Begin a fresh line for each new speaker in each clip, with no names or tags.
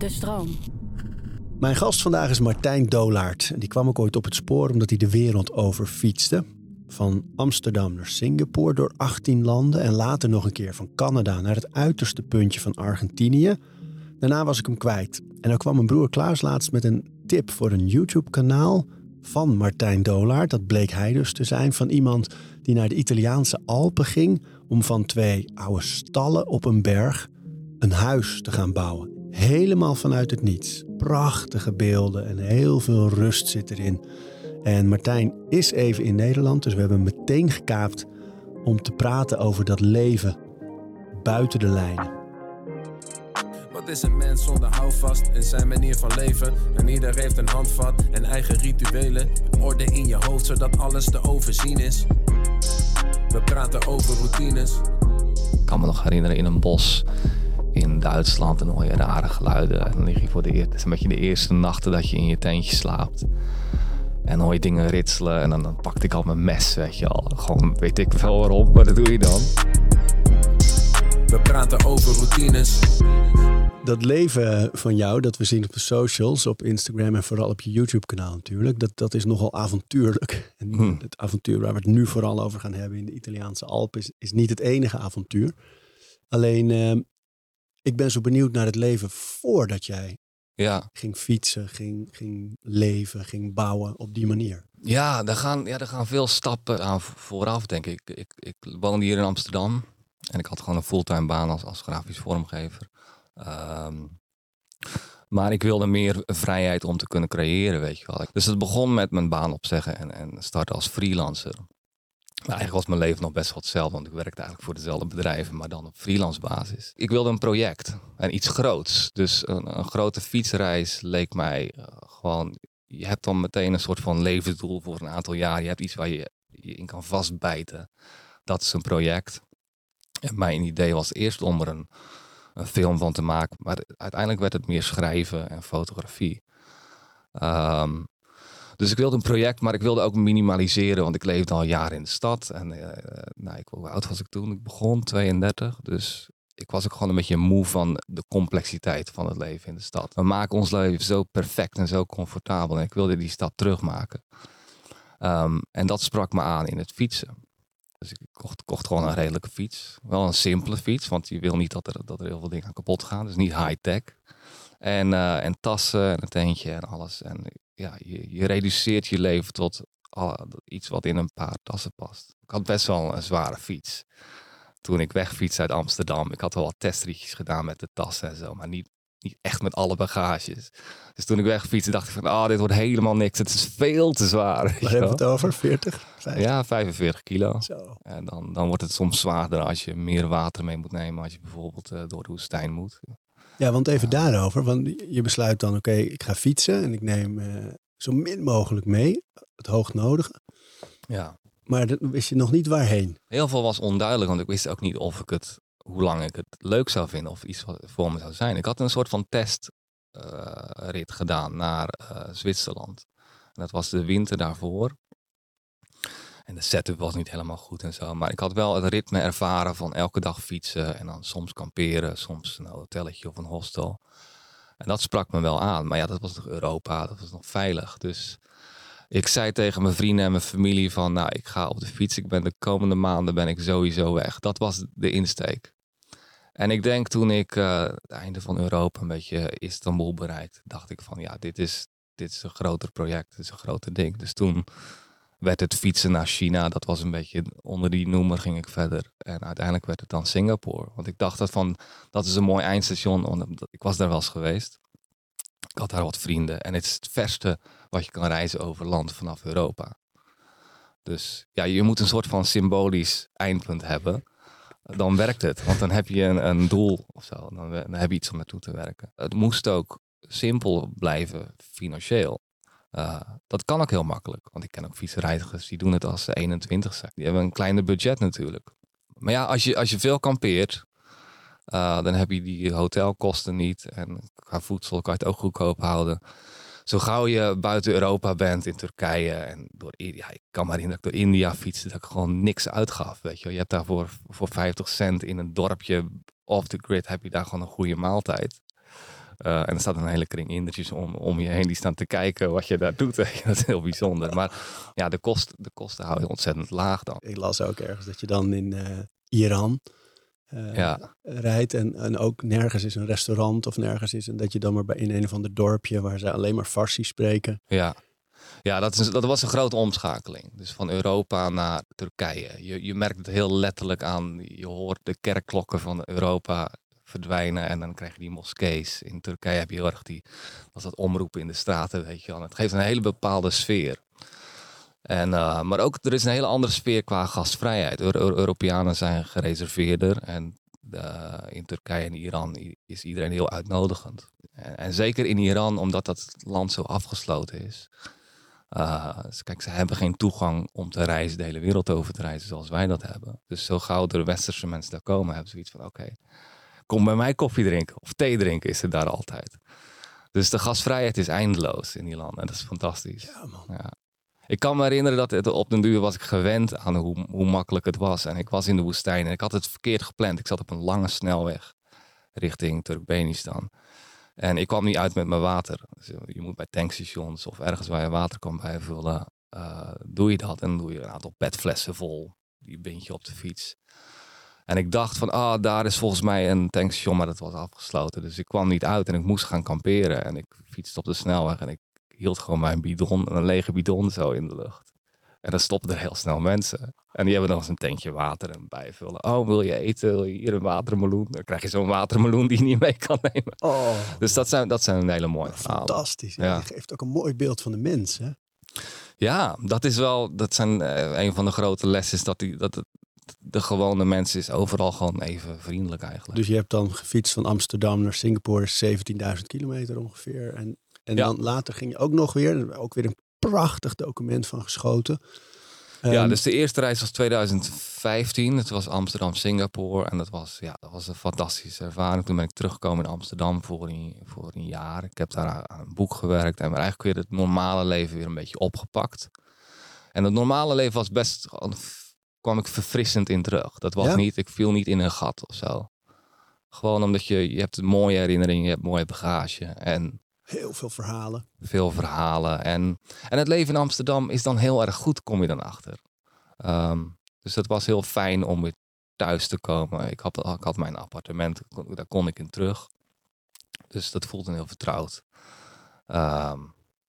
De stroom.
Mijn gast vandaag is Martijn Dolaert. Die kwam ik ooit op het spoor omdat hij de wereld over fietste. Van Amsterdam naar Singapore door 18 landen en later nog een keer van Canada naar het uiterste puntje van Argentinië. Daarna was ik hem kwijt. En dan kwam mijn broer Klaas laatst met een tip voor een YouTube-kanaal van Martijn Dolaert. Dat bleek hij dus te zijn van iemand die naar de Italiaanse Alpen ging om van twee oude stallen op een berg een huis te gaan bouwen. Helemaal vanuit het niets. Prachtige beelden en heel veel rust zit erin. En Martijn is even in Nederland, dus we hebben hem meteen gekaapt om te praten over dat leven buiten de lijnen.
Wat is een mens zonder houvast in zijn manier van leven? En ieder heeft een handvat en eigen rituelen. Orde in je hoofd zodat alles te overzien is. We praten over routines.
Ik kan me nog herinneren in een bos in Duitsland en dan hoor je rare geluiden. En dan lig je voor de eerste, het is een beetje de eerste nachten dat je in je tentje slaapt. En dan hoor je dingen ritselen en dan, dan pakte ik al mijn mes, weet je al. Gewoon weet ik veel waarom, maar dat doe je dan.
We praten over routines.
Dat leven van jou, dat we zien op de socials, op Instagram en vooral op je YouTube-kanaal natuurlijk, dat, dat is nogal avontuurlijk. En
Hmm.
het avontuur waar we het nu vooral over gaan hebben in de Italiaanse Alpen is, is niet het enige avontuur. Alleen, eh, ik ben zo benieuwd naar het leven voordat jij
Ja,
ging fietsen, ging, ging leven, ging bouwen op die manier.
ja, daar gaan, ja, daar gaan veel stappen aan vo- vooraf, denk ik. ik. Ik woonde hier in Amsterdam en ik had gewoon een fulltime baan als, als grafisch vormgever. Ehm, maar ik wilde meer vrijheid om te kunnen creëren, weet je wel. Dus het begon met mijn baan opzeggen en, en starten als freelancer. Maar eigenlijk was mijn leven nog best wel hetzelfde, want ik werkte eigenlijk voor dezelfde bedrijven, maar dan op freelance basis. Ik wilde een project en iets groots. Dus een, een grote fietsreis leek mij eh, gewoon. Je hebt dan meteen een soort van levensdoel voor een aantal jaar. Je hebt iets waar je je in kan vastbijten. Dat is een project. Mijn idee was eerst om er een, een film van te maken, maar uiteindelijk werd het meer schrijven en fotografie. Ehm, dus ik wilde een project, maar ik wilde ook minimaliseren, want ik leefde al jaren in de stad. En eh, nou, ik, hoe oud was ik toen? Ik begon 32, dus ik was ook gewoon een beetje moe van de complexiteit van het leven in de stad. We maken ons leven zo perfect en zo comfortabel en ik wilde die stad terugmaken. Ehm, en dat sprak me aan in het fietsen. Dus ik kocht, kocht gewoon een redelijke fiets. Wel een simpele fiets, want je wil niet dat er, dat er heel veel dingen kapot gaan. Dus niet high-tech. En, eh, en tassen en een tentje en alles. En ja, je, je reduceert je leven tot al- iets wat in een paar tassen past. Ik had best wel een zware fiets. Toen ik wegfietste uit Amsterdam. Ik had wel wat testritjes gedaan met de tassen en zo. Maar niet, niet echt met alle bagages. Dus toen ik wegfietste dacht ik van... Ah, dit wordt helemaal niks. Het is veel te zwaar.
Waar hebben we het over? 40? 50?
Ja, 45 kilo.
Zo.
En dan, dan wordt het soms zwaarder als je meer water mee moet nemen. Als je bijvoorbeeld eh, door de woestijn moet.
Ja, want even daarover. Want je besluit dan, oké, ik ga fietsen en ik neem eh, zo min mogelijk mee. Het hoognodige.
Ja.
Maar dan wist je nog niet waarheen.
Heel veel was onduidelijk, want ik wist ook niet of ik het, hoe lang ik het leuk zou vinden of iets wat voor me zou zijn. Ik had een soort van testrit gedaan naar eh, Zwitserland. En dat was de winter daarvoor. En de setup was niet helemaal goed en zo. Maar ik had wel het ritme ervaren van elke dag fietsen en dan soms kamperen, soms een hotelletje of een hostel. En dat sprak me wel aan. Maar ja, dat was nog Europa, dat was nog veilig. Dus ik zei tegen mijn vrienden en mijn familie van, nou, ik ga op de fiets. Ik ben de komende maanden ben ik sowieso weg. Dat was de insteek. En ik denk toen ik eh, het einde van Europa een beetje Istanbul bereikt, dacht ik van, ja, dit is, dit is een groter project, dit is een groter ding. Dus toen werd het fietsen naar China. Dat was een beetje onder die noemer ging ik verder. En uiteindelijk werd het dan Singapore. Want ik dacht dat van, dat is een mooi eindstation. Want ik was daar wel eens geweest. Ik had daar wat vrienden. En het is het verste wat je kan reizen over land vanaf Europa. Dus ja, je moet een soort van symbolisch eindpunt hebben. Dan werkt het. Want dan heb je een, een doel of zo. Dan, dan heb je iets om naartoe te werken. Het moest ook simpel blijven financieel. Uh, dat kan ook heel makkelijk. Want ik ken ook fietsreizigers die doen het als ze 21 zijn. Die hebben een kleiner budget natuurlijk. Maar ja, als je, als je veel kampeert, uh, dan heb je die hotelkosten niet. En qua voedsel kan je het ook goedkoop houden. Zo gauw je buiten Europa bent, in Turkije en door, ja, ik kan maar in dat ik door India fietste, dat ik gewoon niks uitgaf. Weet je, je hebt daarvoor voor 50 cent in een dorpje off the grid heb je daar gewoon een goede maaltijd. Eh, en er staat een hele kring Indertjes om, om je heen die staan te kijken wat je daar doet. dat is heel bijzonder. Maar ja, de, kost, de kosten hou je ontzettend laag dan.
Ik las ook ergens dat je dan in uh, Iran uh,
Ja.
rijdt en, en ook nergens is een restaurant of nergens is. En dat je dan maar bij in een of ander dorpje waar ze alleen maar Farsi spreken.
Ja, ja dat, is, dat was een grote omschakeling. Dus van Europa naar Turkije. Je, je merkt het heel letterlijk aan. Je hoort de kerkklokken van Europa verdwijnen en dan krijg je die moskees. In Turkije heb je heel erg die, als dat omroepen in de straten, weet je wel. Het geeft een hele bepaalde sfeer. En, uh, maar ook er is een hele andere sfeer qua gastvrijheid. Euro Europeanen zijn gereserveerder en uh, in Turkije en Iran is iedereen heel uitnodigend. En, zeker in Iran, omdat dat land zo afgesloten is. Dus kijk, ze hebben geen toegang om te reizen, de hele wereld over te reizen zoals wij dat hebben. Dus zo gauw de westerse mensen daar komen, hebben ze zoiets van: oké, kom bij mij koffie drinken of thee drinken is er daar altijd. Dus de gasvrijheid is eindeloos in die landen en dat is fantastisch.
Ja, man.
Ja. Ik kan me herinneren dat het op den duur was ik gewend aan hoe, hoe makkelijk het was. En ik was in de woestijn en ik had het verkeerd gepland. Ik zat op een lange snelweg richting Turkmenistan. En ik kwam niet uit met mijn water. Dus je moet bij tankstations of ergens waar je water kan bijvullen, uh, doe je dat. En dan doe je een aantal petflessen vol. Die bind je op de fiets. En ik dacht van, ah, daar is volgens mij een tankstation, maar dat was afgesloten. Dus ik kwam niet uit en ik moest gaan kamperen. En ik fietste op de snelweg en ik hield gewoon mijn bidon, een lege bidon zo in de lucht. En dan stopten er heel snel mensen. En die hebben nog eens een tankje water en bijvullen. Oh, wil je eten? Wil je hier een watermeloen? Dan krijg je zo'n watermeloen die je niet mee kan nemen.
Oh,
dus dat zijn, dat zijn een hele mooie verhalen.
fantastisch. Ja. Geeft ook een mooi beeld van de mens, hè?
Ja, dat is wel, dat zijn eh, een van de grote lessen. Is dat, die, dat de gewone mens is overal gewoon even vriendelijk eigenlijk.
Dus je hebt dan gefietst van Amsterdam naar Singapore, 17.000 kilometer ongeveer. En, en
Ja.
dan later ging je ook nog weer, ook weer een prachtig document van geschoten.
ja,
Ehm,
dus de eerste reis was 2015. Het was Amsterdam-Singapore. En dat was, ja, dat was een fantastische ervaring. Toen ben ik teruggekomen in Amsterdam voor een, voor een jaar. Ik heb daar aan- aan een boek gewerkt. En eigenlijk weer het normale leven weer een beetje opgepakt. En het normale leven was best... kwam ik verfrissend in terug. Dat was
Ja?
niet... Ik viel niet in een gat of zo. Gewoon omdat je... Je hebt mooie herinneringen. Je hebt mooie bagage. En
heel veel verhalen.
veel verhalen. En, en het leven in Amsterdam is dan heel erg goed, kom je dan achter. Ehm, dus dat was heel fijn om weer thuis te komen. Ik had, ik had mijn appartement, daar kon ik in terug. Dus dat voelde heel vertrouwd. Ehm,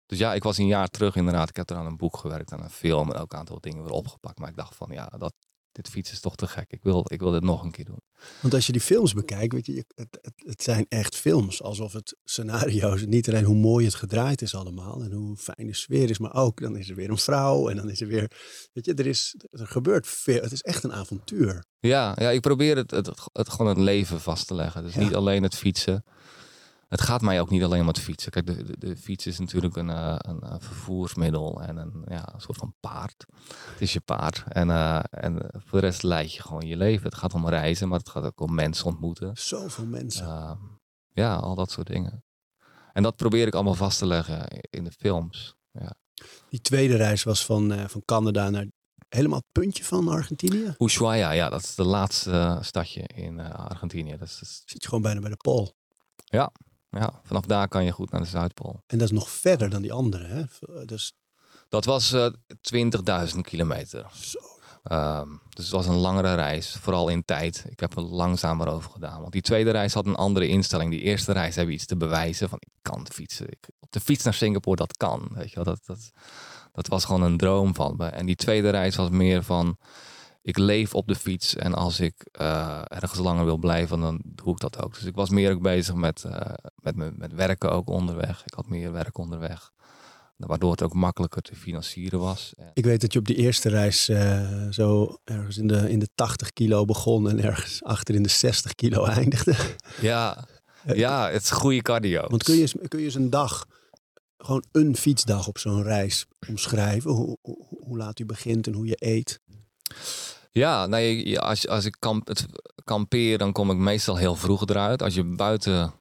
dus ja, ik was een jaar terug inderdaad. Ik heb er aan een boek gewerkt, aan een film en ook een aantal dingen weer opgepakt. Maar ik dacht van ja, dat, dit fietsen is toch te gek. Ik wil, ik wil dit nog een keer doen.
Want als je die films bekijkt, weet je, je- het, het, het zijn echt films. Alsof het scenario's, niet alleen hoe mooi het gedraaid is allemaal en hoe fijn de sfeer is, maar ook dan is er weer een vrouw en dan is er weer, weet je, er, is, er gebeurt veel. Het is echt een avontuur.
Ja, ja ik probeer het, het, het gewoon het leven vast te leggen. Dus
Ja.
niet alleen het fietsen. Het gaat mij ook niet alleen om het fietsen. Kijk, de, de, de fiets is natuurlijk een, eh, een, eh, vervoersmiddel en een, ja, een soort van paard. Het is je paard. En, eh, en voor de rest leid je gewoon je leven. Het gaat om reizen, maar het gaat ook om mensen ontmoeten.
Zoveel mensen.
Ehm, ja, al dat soort dingen. En dat probeer ik allemaal vast te leggen in de films. Ja.
Die tweede reis was van, van Canada naar helemaal het puntje van Argentinië.
Ushuaia, ja, dat is de laatste stadje in Argentinië. Dat is, dat
Zit je gewoon bijna bij de Pool.
ja, vanaf daar kan je goed naar de Zuidpool.
En dat is nog verder dan die andere, hè? Dus
Dat was eh 20.000 kilometer.
zo.
Ehm, dus het was een langere reis, vooral in tijd. Ik heb er langzamer over gedaan. Want die tweede reis had een andere instelling. Die eerste reis heb je iets te bewijzen. Van ik kan fietsen. Ik, op de fiets naar Singapore, dat kan. Weet je wel, dat, dat, dat was gewoon een droom van me. En die tweede reis was meer van... Ik leef op de fiets en als ik eh, ergens langer wil blijven, dan doe ik dat ook. Dus ik was meer ook bezig met, eh, met, me- met werken ook onderweg. Ik had meer werk onderweg. Waardoor het ook makkelijker te financieren was.
Ik weet dat je op die eerste reis eh, zo ergens in de, in de 80 kilo begon en ergens achter in de 60 kilo eindigde.
Ja, ja, het is goede cardio.
Want kun je, eens, kun je eens een dag, gewoon een fietsdag op zo'n reis omschrijven? Hoe, hoe, hoe laat u begint en hoe je eet?
Ja, nee, als, als ik kamp, het kampeer, dan kom ik meestal heel vroeg eruit. Als je buiten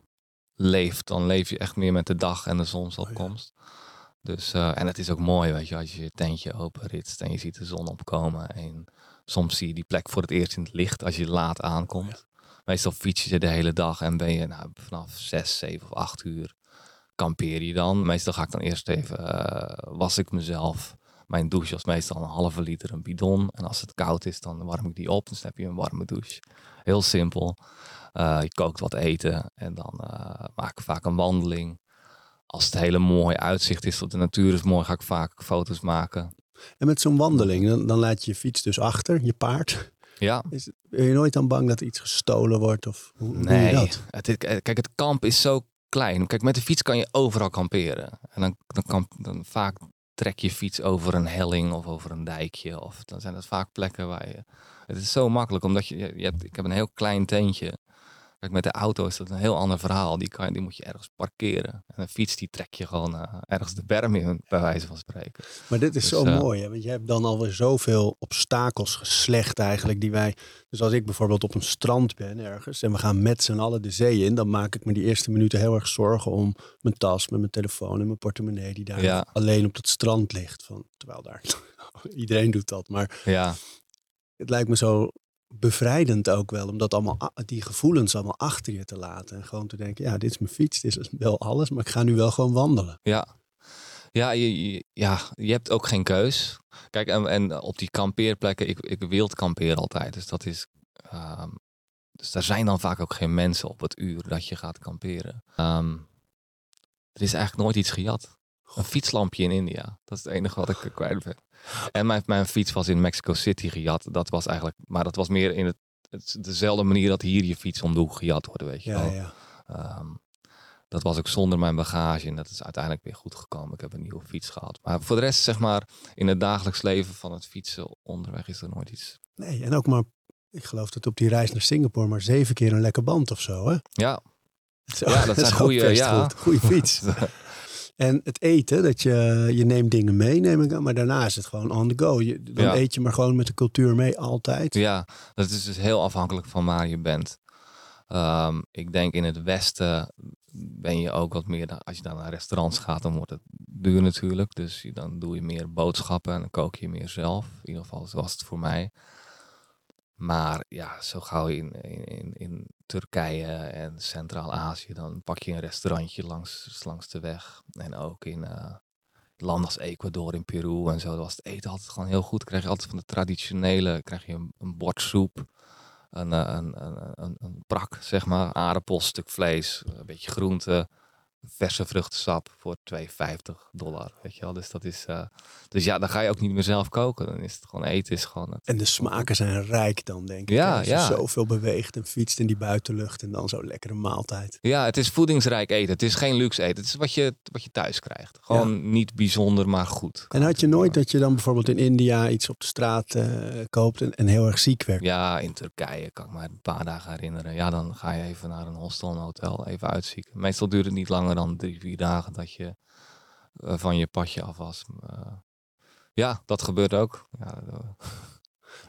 leeft, dan leef je echt meer met de dag en de zonsopkomst. Dus, eh, en het is ook mooi, weet je, als je je tentje openritst en je ziet de zon opkomen. En soms zie je die plek voor het eerst in het licht als je laat aankomt. meestal fiets je de hele dag en ben je nou, vanaf 6, 7 of 8 uur kampeer je dan. Meestal ga ik dan eerst even, uh, was ik mezelf. Mijn douche was meestal een halve liter een bidon. En als het koud is, dan warm ik die op. Dan heb je een warme douche. Heel simpel. Uh, je kookt wat eten en dan uh, maak ik vaak een wandeling. Als het hele mooi uitzicht is, dat de natuur is mooi, ga ik vaak foto's maken.
En met zo'n wandeling, dan, dan laat je je fiets dus achter, je paard.
Ja.
Is, ben je nooit dan bang dat iets gestolen wordt? Of hoe,
nee.
doe je dat?
Het, kijk, het kamp is zo klein. Kijk, met de fiets kan je overal kamperen. En dan, dan, kan, dan vaak trek je fiets over een helling of over een dijkje. Of dan zijn het vaak plekken waar je... Het is zo makkelijk, omdat je, je hebt, ik heb een heel klein tentje. Kijk, met de auto is dat een heel ander verhaal. Die, kan, die moet je ergens parkeren. En een fiets die trek je gewoon uh, ergens de berm in, bij wijze van spreken.
Maar dit is
Dus,
zo
eh,
mooi, hè? want je hebt dan alweer zoveel obstakels geslecht eigenlijk die wij... Dus als ik bijvoorbeeld op een strand ben ergens en we gaan met z'n allen de zee in... dan maak ik me die eerste minuten heel erg zorgen om mijn tas met mijn telefoon en mijn portemonnee... die daar
Ja.
alleen op dat strand ligt. Van, terwijl daar... Iedereen doet dat, maar
Ja,
het lijkt me zo bevrijdend ook wel. Om dat allemaal, die gevoelens allemaal achter je te laten. En gewoon te denken, ja, dit is mijn fiets, dit is wel alles. Maar ik ga nu wel gewoon wandelen.
ja. Ja je, ja, je hebt ook geen keus. Kijk, en, en op die kampeerplekken, ik, ik wild kampeer altijd. Dus dat is... ehm, dus daar zijn dan vaak ook geen mensen op het uur dat je gaat kamperen. Ehm, er is eigenlijk nooit iets gejat. Een fietslampje in India. Dat is het enige wat ik kwijt ben. En mijn, mijn fiets was in Mexico City gejat. Dat was eigenlijk... Maar dat was meer in het, het dezelfde manier dat hier je fiets om de hoek gejat wordt, weet je
Ja,
wel.
ja.
Ehm, dat was ook zonder mijn bagage en dat is uiteindelijk weer goed gekomen. Ik heb een nieuwe fiets gehad. Maar voor de rest, zeg maar, in het dagelijks leven van het fietsen onderweg is er nooit iets.
Nee, en ook maar, ik geloof dat op die reis naar Singapore maar zeven keer een lekker band of zo, hè?
Ja,
is
Ja, dat zijn
best
ja.
goed. Goeie fiets. En het eten, dat je, je neemt dingen mee, neem ik aan, maar daarna is het gewoon on the go. Je, dan
Ja.
eet je maar gewoon met de cultuur mee, altijd.
ja, dat is dus heel afhankelijk van waar je bent. Ehm, ik denk in het westen ben je ook wat meer, als je dan naar restaurants gaat, dan wordt het duur natuurlijk. Dus dan doe je meer boodschappen en dan kook je meer zelf. In ieder geval, zo was het voor mij. Maar ja, zo gauw in, in, in, Turkije en Centraal-Azië, dan pak je een restaurantje langs, langs de weg. En ook in eh, landen als Ecuador, in Peru en zo, was het eten altijd gewoon heel goed. Krijg je altijd van de traditionele, krijg je een, een bord soep, een, eh, een, een, een, een brak, zeg maar, aardappels, stuk vlees, een beetje groente, verse vruchtensap voor 2,50 dollar, weet je wel. Dus dat is, eh, dus ja, dan ga je ook niet meer zelf koken. Dan is het gewoon eten, is gewoon het.
En de smaken zijn rijk dan, denk ik.
Ja,
Als je
ja.
zoveel beweegt en fietst in die buitenlucht en dan zo'n lekkere maaltijd.
Ja, het is voedingsrijk eten. Het is geen luxe eten. Het is wat je, wat je thuis krijgt. Gewoon niet bijzonder, maar goed.
En had je nooit dat je dan bijvoorbeeld in India iets op de straat eh, koopt en, en heel erg ziek werd?
Ja, in Turkije kan ik me een paar dagen herinneren. Ja, dan ga je even naar een hostel, een hotel, even uitzieken. Meestal duurt het niet langer dan drie, vier dagen dat je eh, van je padje af was. Eh, ja, dat gebeurt ook. Ja, eh,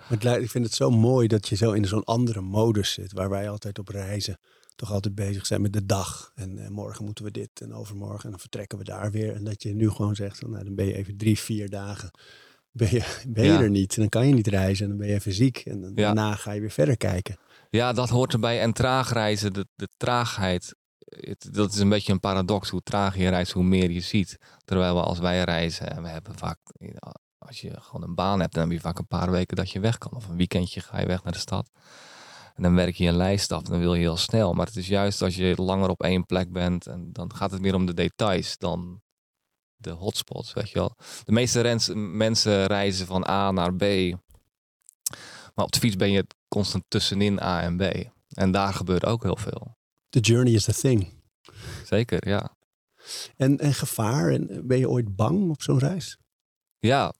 lijkt- ik vind het zo mooi dat je zo in zo'n andere modus zit. Waar wij altijd op reizen toch altijd bezig zijn met de dag. En morgen moeten we dit en overmorgen. En dan vertrekken we daar weer. En dat je nu gewoon zegt, nou, dan ben je even drie, vier dagen. Ben je, ben je
Ja.
er niet. En dan kan je niet reizen. En dan ben je even ziek. En dan-
Ja.
daarna ga je weer verder kijken.
ja, dat hoort erbij. En traag reizen, de, de traagheid, het, dat is een beetje een paradox. Hoe trager je reist, hoe meer je ziet. Terwijl we als wij reizen, en we hebben vaak, als je gewoon een baan hebt, dan heb je vaak een paar weken dat je weg kan. Of een weekendje ga je weg naar de stad. En dan werk je een lijst af, dan wil je heel snel. Maar het is juist als je langer op één plek bent, en dan gaat het meer om de details dan de hotspots, weet je wel. De meeste mensen reizen van A naar B. Maar op de fiets ben je constant tussenin A en B. En daar gebeurt ook heel veel.
The journey is the thing.
Zeker, ja.
En, en gevaar. En ben je ooit bang op zo'n reis?
Ja.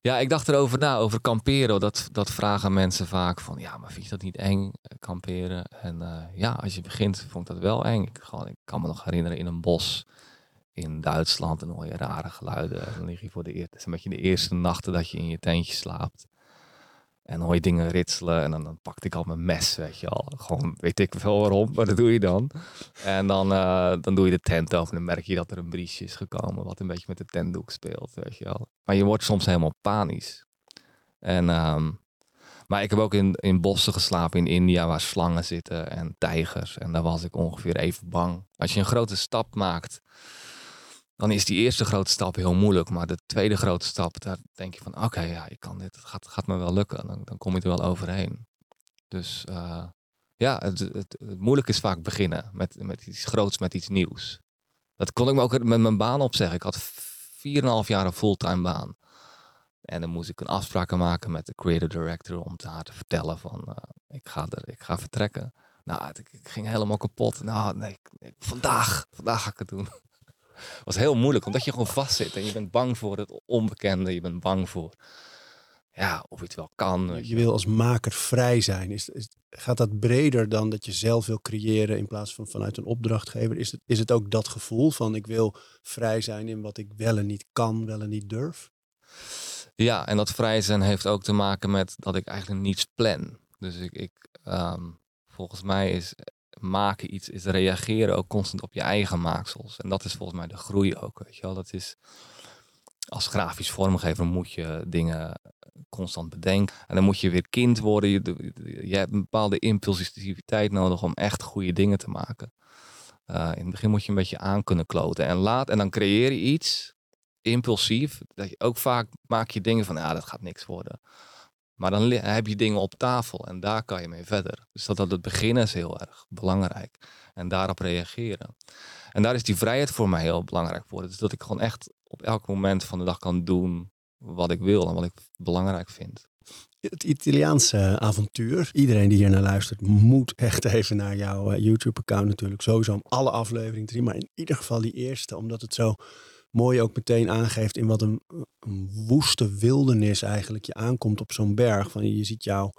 Ja, ik dacht erover na, over kamperen. Dat, dat vragen mensen vaak van, ja, maar vind je dat niet eng, eh, kamperen? En eh, ja, als je begint, vond ik dat wel eng. Ik, gewoon, ik kan me nog herinneren in een bos in Duitsland en hoor je rare geluiden. En dan lig je voor de eerste, een beetje de eerste nachten dat je in je tentje slaapt. En dan hoor je dingen ritselen en dan, dan pakte ik al mijn mes, weet je al. Gewoon, weet ik wel waarom, maar dat doe je dan. En dan, eh, dan doe je de tent open en dan merk je dat er een briesje is gekomen. Wat een beetje met de tentdoek speelt, weet je wel. Maar je wordt soms helemaal panisch. En, ehm, Maar ik heb ook in, in bossen geslapen in India waar slangen zitten en tijgers. En daar was ik ongeveer even bang. Als je een grote stap maakt, dan is die eerste grote stap heel moeilijk. Maar de tweede grote stap, daar denk je van oké, ja, ik kan dit. Het gaat, gaat me wel lukken. Dan, dan kom je er wel overheen. Dus uh, ja, het, het, moeilijke is vaak beginnen met, met iets groots, met iets nieuws. Dat kon ik me ook met mijn baan opzeggen. Ik had 4,5 jaar een fulltime baan. En dan moest ik een afspraak maken met de creative director om haar te vertellen van uh, ik, ga er, ik ga vertrekken. Nou, ik, ik ging helemaal kapot. Nou, nee, vandaag, vandaag ga ik het doen. Het was heel moeilijk, omdat je gewoon vast zit en je bent bang voor het onbekende. Je bent bang voor ja, of het wel kan.
Je wil als maker vrij zijn. Is, is, gaat dat breder dan dat je zelf wil creëren in plaats van vanuit een opdrachtgever? Is het, is het ook dat gevoel van ik wil vrij zijn in wat ik wel en niet kan, wel en niet durf?
Ja, en dat vrij zijn heeft ook te maken met dat ik eigenlijk niets plan. Dus ik, ik ehm, volgens mij is maken iets, is reageren ook constant op je eigen maaksels. En dat is volgens mij de groei ook, weet je wel. Dat is, als grafisch vormgever moet je dingen constant bedenken. En dan moet je weer kind worden. Je, je hebt een bepaalde impulsiviteit nodig om echt goede dingen te maken. Uh, in het begin moet je een beetje aan kunnen kloten. En, laat, en dan creëer je iets impulsief. Dat je ook vaak maak je dingen van, ja, dat gaat niks worden. Maar dan heb je dingen op tafel en daar kan je mee verder. Dus dat, dat het begin is heel erg belangrijk. En daarop reageren. En daar is die vrijheid voor mij heel belangrijk voor. Dus dat ik gewoon echt op elk moment van de dag kan doen wat ik wil en wat ik belangrijk vind.
Het Italiaanse avontuur. Iedereen die hier naar luistert moet echt even naar jouw eh, YouTube-account natuurlijk. Sowieso om alle afleveringen te zien. Maar in ieder geval die eerste, omdat het zo mooi ook meteen aangeeft in wat een, een woeste wildernis eigenlijk je aankomt op zo'n berg. Van je ziet jou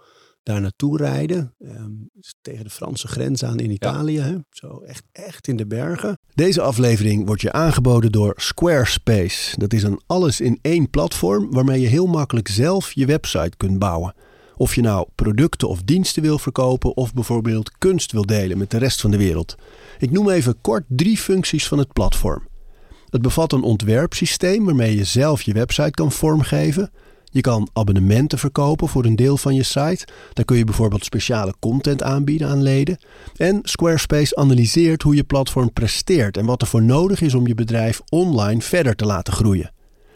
daar naartoe rijden. Um, tegen de Franse grens aan in Italië. Hè? Zo echt, echt in de bergen. Deze aflevering wordt je aangeboden door Squarespace. Dat is een alles in één platform waarmee je heel makkelijk zelf je website kunt bouwen. Of je nou producten of diensten wil verkopen of bijvoorbeeld kunst wil delen met de rest van de wereld. Ik noem even kort drie functies van het platform. Het bevat een ontwerpsysteem waarmee je zelf je website kan vormgeven. Je kan abonnementen verkopen voor een deel van je site. Dan kun je bijvoorbeeld speciale content aanbieden aan leden. En Squarespace analyseert hoe je platform presteert en wat er voor nodig is om je bedrijf online verder te laten groeien.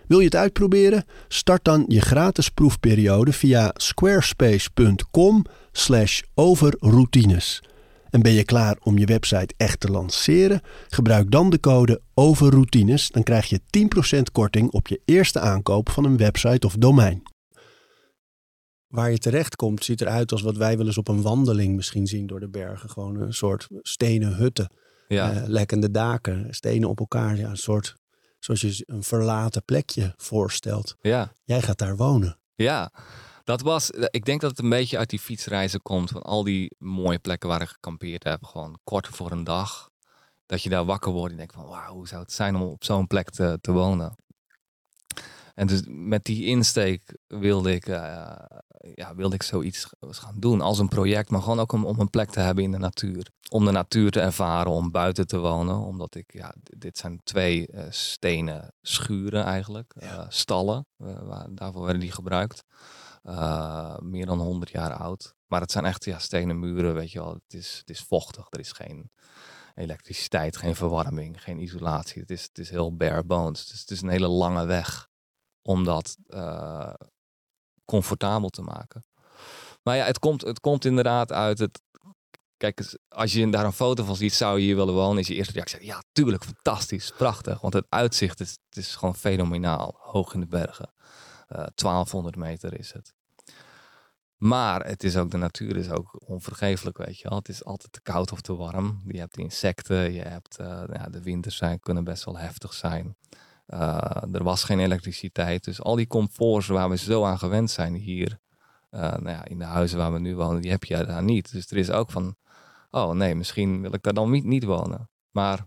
Wil je het uitproberen? Start dan je gratis proefperiode via squarespace.com/overroutines. En ben je klaar om je website echt te lanceren? Gebruik dan de code OVERROUTINES. Dan krijg je 10% korting op je eerste aankoop van een website of domein. Waar je terecht komt ziet eruit als wat wij wel eens op een wandeling misschien zien door de bergen. Gewoon een soort stenen hutten. Ja. Uh, lekkende daken, stenen op elkaar. Ja, een soort, zoals je een verlaten plekje voorstelt. Ja. Jij gaat daar wonen.
Ja, dat was, eh, ik denk dat het een beetje uit die fietsreizen komt. Van al die mooie plekken waar ik gekampeerd heb. Gewoon kort voor een dag. Dat je daar wakker wordt en denkt van wauw, hoe zou het zijn om op zo'n plek te, te wonen. En dus met die insteek wilde ik, uh, ja, wilde ik zoiets gaan doen als een project. Maar gewoon ook om, om een plek te hebben in de natuur. Om de natuur te ervaren, om buiten te wonen. Omdat ik, ja, dit zijn twee uh, stenen schuren eigenlijk. stallen, waar, daarvoor werden die gebruikt. Uh, meer dan 100 jaar oud. Maar het zijn echt ja, stenen muren, weet je wel. Het is, het is vochtig, er is geen elektriciteit, geen verwarming, geen isolatie. Het is, het is heel bare bones. Dus het is een hele lange weg om dat uh, comfortabel te maken. Maar ja, het komt, het komt inderdaad uit het. Kijk, als je daar een foto van ziet, zou je hier willen wonen. Is je eerste reactie: ja, tuurlijk, fantastisch, prachtig. Want het uitzicht het is gewoon fenomenaal, hoog in de bergen. 1200 eh, meter is het. Maar het is ook, de natuur is ook onvergeeflijk, weet je wel. Het is altijd te koud of te warm. Je hebt insecten, je hebt, uh, ja, de winters zijn, kunnen best wel heftig zijn. Uh, er was geen elektriciteit. Dus al die comforts waar we zo aan gewend zijn hier, nou ja, in de huizen waar we nu wonen, die heb je daar niet. Dus er is ook van, oh nee, misschien wil ik daar dan niet, niet wonen. Maar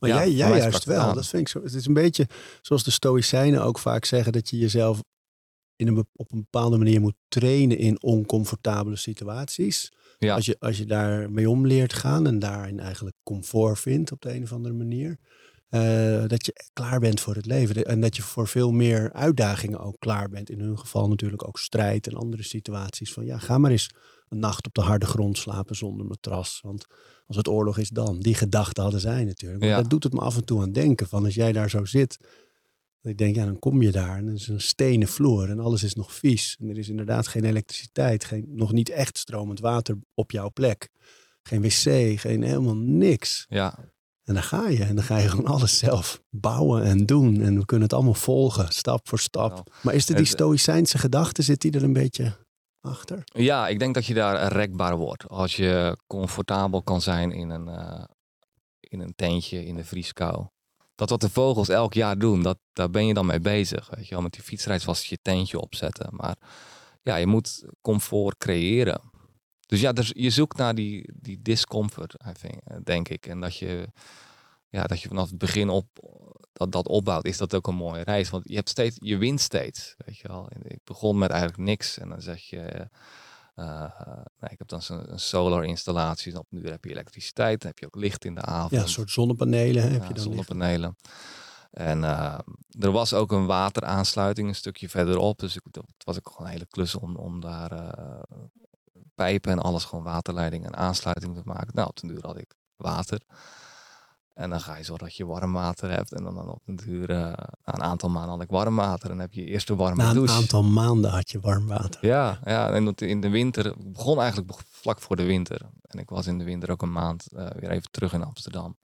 maar jij, jij juist wel. Dat vind ik zo. Het is een beetje zoals de Stoïcijnen ook vaak zeggen: dat je jezelf in een, op een bepaalde manier moet trainen in oncomfortabele situaties. Ja. Als, je, als je daar mee om leert gaan en daarin eigenlijk comfort vindt op de een of andere manier. eh, dat je klaar bent voor het leven. En dat je voor veel meer uitdagingen ook klaar bent. In hun geval natuurlijk ook strijd en andere situaties. Van ja, ga maar eens een nacht op de harde grond slapen zonder matras. Want als het oorlog is dan. Die gedachten hadden zij natuurlijk. Maar
Ja.
dat doet het me af en toe aan denken. Van als jij daar zo zit. Dat ik denk, ja, dan kom je daar en er is een stenen vloer en alles is nog vies. En er is inderdaad geen elektriciteit, geen, nog niet echt stromend water op jouw plek. Geen wc, geen helemaal niks.
Ja,
En dan ga je en dan ga je gewoon alles zelf bouwen en doen. En we kunnen het allemaal volgen, stap voor stap.
Nou,
maar is er die
het-
stoïcijnse gedachte, zit die er een beetje achter?
Ja, ik denk dat je daar rekbaar wordt. Als je comfortabel kan zijn in een, eh, in een tentje in de vrieskou. Dat wat de vogels elk jaar doen, dat, daar ben je dan mee bezig. Weet je wel, met die fietsreis was je tentje opzetten. Maar ja, je moet comfort creëren. Dus ja, dus je zoekt naar die, die discomfort, denk ik. En dat je, ja, dat je vanaf het begin op dat, dat opbouwt, is dat ook een mooie reis. Want je hebt steeds, je wint steeds. Weet je wel. Ik begon met eigenlijk niks. En dan zeg je, nou, ik heb dan zo'n een solar installatie. Op nu heb je elektriciteit, dan heb je ook licht in de avond.
Ja, een soort zonnepanelen hè, heb
Ja,
je dan
zonnepanelen. En eh, er was ook een wateraansluiting een stukje verderop. Dus ik, dat was ook gewoon een hele klus om, om daar pijpen en alles, gewoon waterleiding en aansluiting te maken. Nou, op den duur had ik water. En dan ga je zorgen dat je warm water hebt. En dan, dan op den duur, eh, na een aantal maanden had ik warm water. En dan heb je je eerste warme
Na een
douche.
aantal maanden had je warm water.
Ja, ja, en dat in de winter, begon eigenlijk vlak voor de winter. En ik was in de winter ook een maand eh, weer even terug in Amsterdam.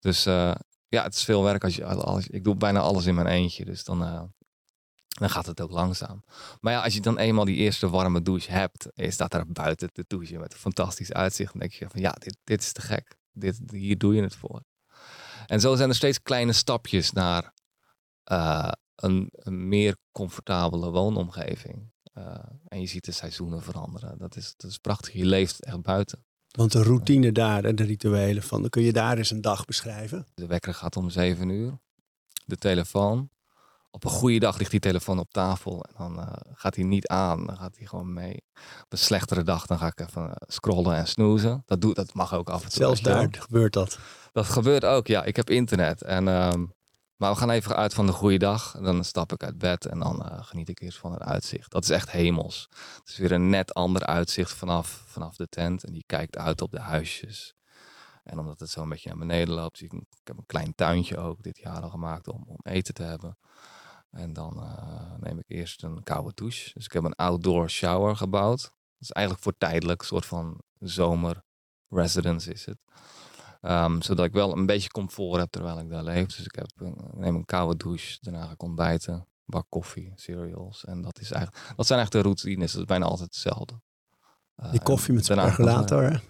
Dus eh, ja, het is veel werk als je, als, ik doe bijna alles in mijn eentje. Dus dan, dan gaat het ook langzaam. Maar ja, als je dan eenmaal die eerste warme douche hebt, en je staat daar buiten te douchen met een fantastisch uitzicht, dan denk je van ja, dit, dit is te gek. Dit, hier doe je het voor. En zo zijn er steeds kleine stapjes naar eh, een, een meer comfortabele woonomgeving. Eh, en je ziet de seizoenen veranderen. Dat is, dat is prachtig. Je leeft echt buiten.
Want de routine daar en de rituelen van, dan kun je daar eens een dag beschrijven.
De wekker gaat om zeven uur. De telefoon. Op een goede dag ligt die telefoon op tafel. En dan eh, gaat hij niet aan. Dan gaat hij gewoon mee. Op een slechtere dag dan ga ik even eh, scrollen en snoezen. Dat, doe, dat mag ook af en toe.
Zelfs daar gebeurt dat.
Dat gebeurt ook, ja. Ik heb internet. En, ehm, maar we gaan even uit van de goede dag. En dan stap ik uit bed en dan eh, geniet ik eerst van het uitzicht. Dat is echt hemels. Het is weer een net ander uitzicht vanaf, vanaf de tent. En die kijkt uit op de huisjes. En omdat het zo een beetje naar beneden loopt, zie ik, een- ik heb een klein tuintje ook dit jaar al gemaakt om, om eten te hebben. En dan eh, neem ik eerst een koude douche. Dus ik heb een outdoor shower gebouwd. Dat is eigenlijk voor tijdelijk, een soort van zomer residence is het. Ehm, zodat ik wel een beetje comfort heb terwijl ik daar leef. Dus ik, heb ik neem een koude douche, daarna ga ik ontbijten, bak koffie, cereals. En dat, is eigenlijk, dat zijn echt de routines, dat is bijna altijd hetzelfde.
Die koffie met zijn percolator.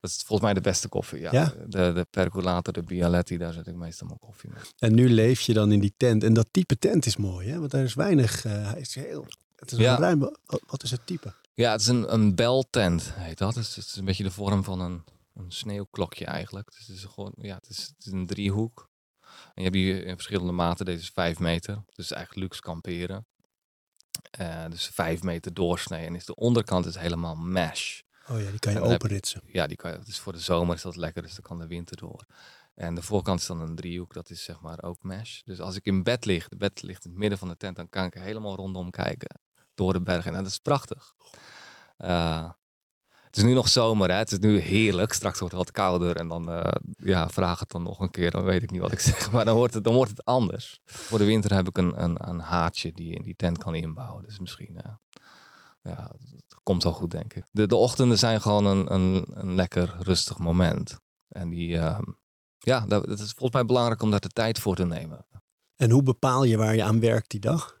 Dat is volgens mij de beste koffie, ja.
Ja?
De, de percolator, de Bialetti, daar zet ik meestal mijn koffie mee.
En nu leef je dan in die tent. En dat type tent is mooi, hè? Want daar is weinig. eh, hij is heel, het is
Ja.
een ruim. wat- is het type?
Ja, het is een, een beltent, heet dat. Dus het is een beetje de vorm van een, een sneeuwklokje eigenlijk. Dus het is gewoon, ja, het is, het is een driehoek. En je hebt hier in verschillende maten. Deze is vijf meter. Dus eigenlijk luxe kamperen. Eh, dus vijf meter doorsnee. En is de onderkant is helemaal mesh.
Oh ja, die kan je openritsen.
Ja, die kan je, dus voor de zomer is dat lekker, dus dan kan de winter door. En de voorkant is dan een driehoek, dat is zeg maar ook mesh. Dus als ik in bed lig, de bed ligt in het midden van de tent, dan kan ik helemaal rondom kijken. Door de bergen. En dat is prachtig. Eh, het is nu nog zomer, hè? het is nu heerlijk. Straks wordt het wat kouder en dan eh, ja, vraag het dan nog een keer, dan weet ik niet wat ik zeg. Maar dan wordt het, dan wordt het anders. Voor de winter heb ik een, een, een haartje die je in die tent kan inbouwen. Dus misschien, eh, ja, het komt wel goed, denk ik. De, de ochtenden zijn gewoon een, een, een lekker rustig moment. En die, ehm, ja, dat, dat is volgens mij belangrijk om daar de tijd voor te nemen.
En hoe bepaal je waar je aan werkt die dag?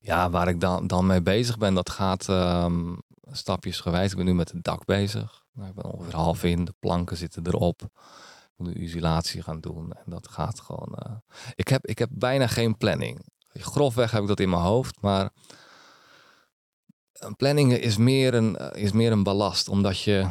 Ja, waar ik dan, dan mee bezig ben, dat gaat ehm stapjesgewijs. Ik ben nu met het dak bezig. Nou, ik ben ongeveer half in, de planken zitten erop. Ik moet nu isolatie gaan doen en dat gaat gewoon... eh, Ik, heb, ik heb bijna geen planning. Grofweg heb ik dat in mijn hoofd, maar... Een planning is meer een, eh, is meer een ballast, omdat je...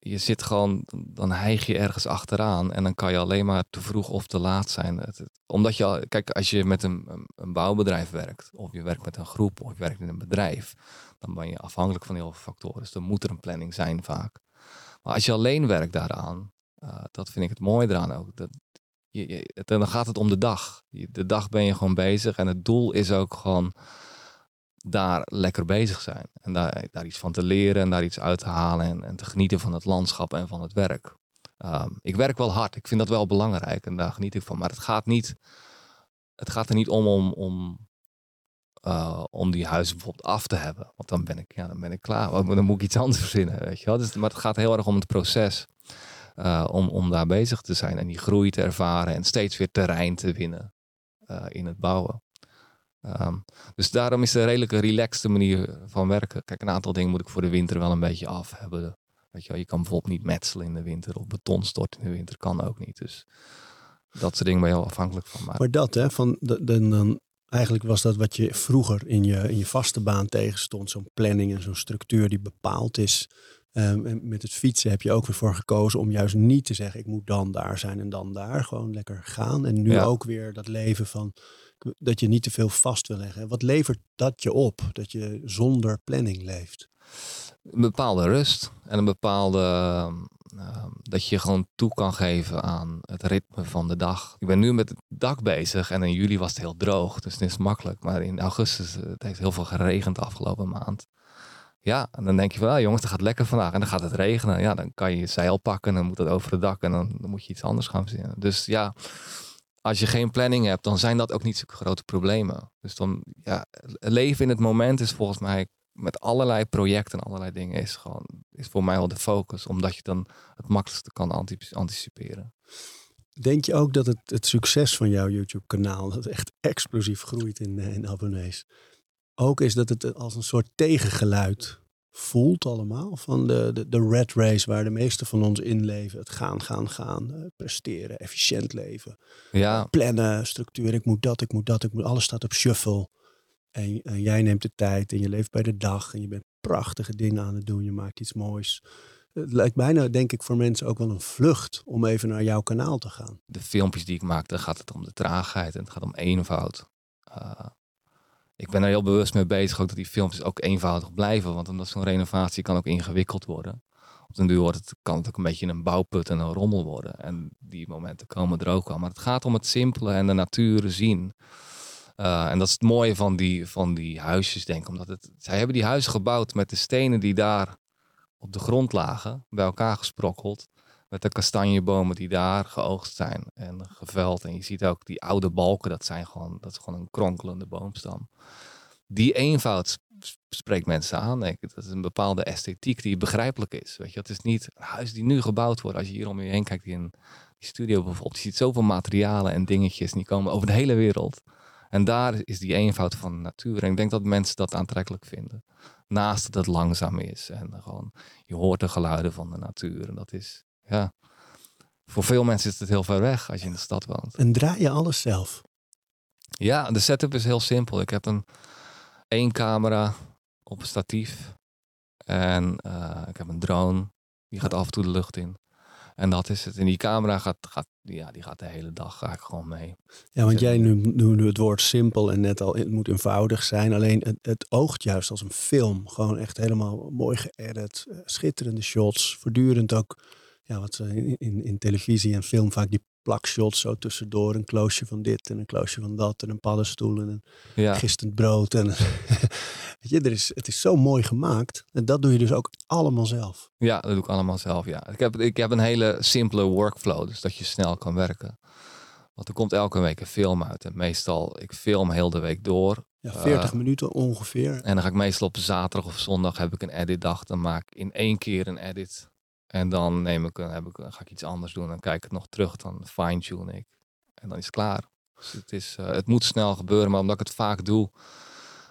Je zit gewoon, dan hijg je ergens achteraan en dan kan je alleen maar te vroeg of te laat zijn. Omdat je, kijk, als je met een, bouwbedrijf werkt, of je werkt met een groep, of je werkt in een bedrijf, dan ben je afhankelijk van heel veel factoren. Dus dan moet er een planning zijn vaak. Maar als je alleen werkt daaraan, Uh, dat vind ik het mooie eraan ook. Dat, je, je, dan gaat het om de dag. De dag ben je gewoon bezig en het doel is ook gewoon daar lekker bezig zijn. En daar, daar iets van te leren en daar iets uit te halen en, en te genieten van het landschap en van het werk. Um, ik werk wel hard, ik vind dat wel belangrijk en daar geniet ik van. Maar het gaat, niet, het gaat er niet om om, om, uh, om die huizen bijvoorbeeld af te hebben. Want dan ben ik, ja, dan ben ik klaar. Dan moet ik iets anders verzinnen. Weet je wel? Dus, maar het gaat heel erg om het proces. Uh, om, om daar bezig te zijn en die groei te ervaren en steeds weer terrein te winnen uh, in het bouwen. Um, dus daarom is het een redelijke relaxte manier van werken. Kijk, een aantal dingen moet ik voor de winter wel een beetje af hebben. Weet je, wel, je kan bijvoorbeeld niet metselen in de winter of beton storten in de winter, kan ook niet. Dus dat soort dingen ben je wel afhankelijk van.
Maar, maar dat, hè, van de, de, dan, eigenlijk was dat wat je vroeger in je, in je vaste baan tegenstond. Zo'n planning en zo'n structuur die bepaald is. Um, en met het fietsen heb je ook weer voor gekozen om juist niet te zeggen: ik moet dan daar zijn en dan daar. Gewoon lekker gaan. En nu ook weer dat leven van dat je niet te veel vast wil leggen. Wat levert dat je op? Dat je zonder planning leeft?
Een bepaalde rust en een bepaalde. Uh, dat je gewoon toe kan geven aan het ritme van de dag. Ik ben nu met het dak bezig en in juli was het heel droog, dus het is makkelijk. Maar in augustus, het heeft heel veel geregend de afgelopen maand. Ja, en dan denk je van, ah, jongens, het gaat lekker vandaag. En dan gaat het regenen. Ja, dan kan je je zeil pakken en dan moet het over het dak. En dan, dan moet je iets anders gaan verzinnen. Dus ja, als je geen planning hebt, dan zijn dat ook niet zulke grote problemen. Dus dan, ja, leven in het moment is volgens mij met allerlei projecten en allerlei dingen is gewoon, is voor mij wel de focus. Omdat je dan het makkelijkste kan anticiperen.
Denk je ook dat het, het succes van jouw YouTube kanaal, dat echt explosief groeit in, eh, in abonnees, ook is dat het als een soort tegengeluid voelt allemaal. Van de, de, de red race waar de meeste van ons in leven. Het gaan, gaan, gaan. Uh, presteren, efficiënt leven.
Ja.
plannen, structuur. Ik moet dat, ik moet dat, ik moet... Alles staat op shuffle. En, en, jij neemt de tijd en je leeft bij de dag. En je bent prachtige dingen aan het doen. Je maakt iets moois. Het lijkt bijna, denk ik, voor mensen ook wel een vlucht om even naar jouw kanaal te gaan.
De filmpjes die ik maak, dan gaat het om de traagheid en het gaat om eenvoud. Uh, ik ben er heel bewust mee bezig ook dat die filmpjes ook eenvoudig blijven. Want omdat zo'n renovatie kan ook ingewikkeld worden. Op den duur wordt het, kan het ook een beetje een bouwput en een rommel worden. En die momenten komen er ook wel. Maar het gaat om het simpele en de natuur zien. Uh, en dat is het mooie van die, van die huisjes, denk ik. Omdat het, zij hebben die huizen gebouwd met de stenen die daar op de grond lagen, bij elkaar gesprokkeld. Met de kastanjebomen die daar geoogst zijn en geveld. En je ziet ook die oude balken, dat, zijn gewoon, dat is gewoon een kronkelende boomstam. Die eenvoud spreekt mensen aan. Dat is een bepaalde esthetiek die begrijpelijk is. Weet je, het is niet een huis die nu gebouwd wordt. Als je hier om je heen kijkt in die studio bijvoorbeeld. Je ziet zoveel materialen en dingetjes die komen over de hele wereld. En daar is die eenvoud van de natuur. En ik denk dat mensen dat aantrekkelijk vinden. Naast dat het langzaam is. En gewoon, je hoort de geluiden van de natuur. En dat is, ja, voor veel mensen is het heel ver weg als je in de stad woont.
En draai je alles zelf?
Ja, de setup is heel simpel. Ik heb een één camera op een statief. En uh, ik heb een drone. Die gaat af en toe de lucht in. En dat is het. En die camera gaat, gaat, ja, die gaat de hele dag ga ik gewoon mee.
Ja, want jij noemt nu het woord simpel en net al, het moet eenvoudig zijn. Alleen het, het oogt juist als een film. Gewoon echt helemaal mooi geëdit. Eh, schitterende shots. Voortdurend ook ja, wat ze in, in, in, televisie en film vaak die plakshots zo tussendoor. Een kloosje van dit en een kloosje van dat en een paddenstoel en een ja. gistend brood. En, weet je, er is, het is zo mooi gemaakt. En dat doe je dus ook allemaal zelf.
Ja, dat doe ik allemaal zelf, ja. Ik heb, ik heb een hele simpele workflow, dus dat je snel kan werken. Want er komt elke week een film uit. En meestal, ik film heel de week door.
Ja, 40 uh, minuten ongeveer.
En dan ga ik meestal op zaterdag of zondag heb ik een editdag. Dan maak ik in één keer een edit en dan neem ik, heb ik, ga ik iets anders doen. Dan kijk ik het nog terug. Dan fine-tune ik. En dan is het klaar. Dus het, is, uh, het moet snel gebeuren. Maar omdat ik het vaak doe,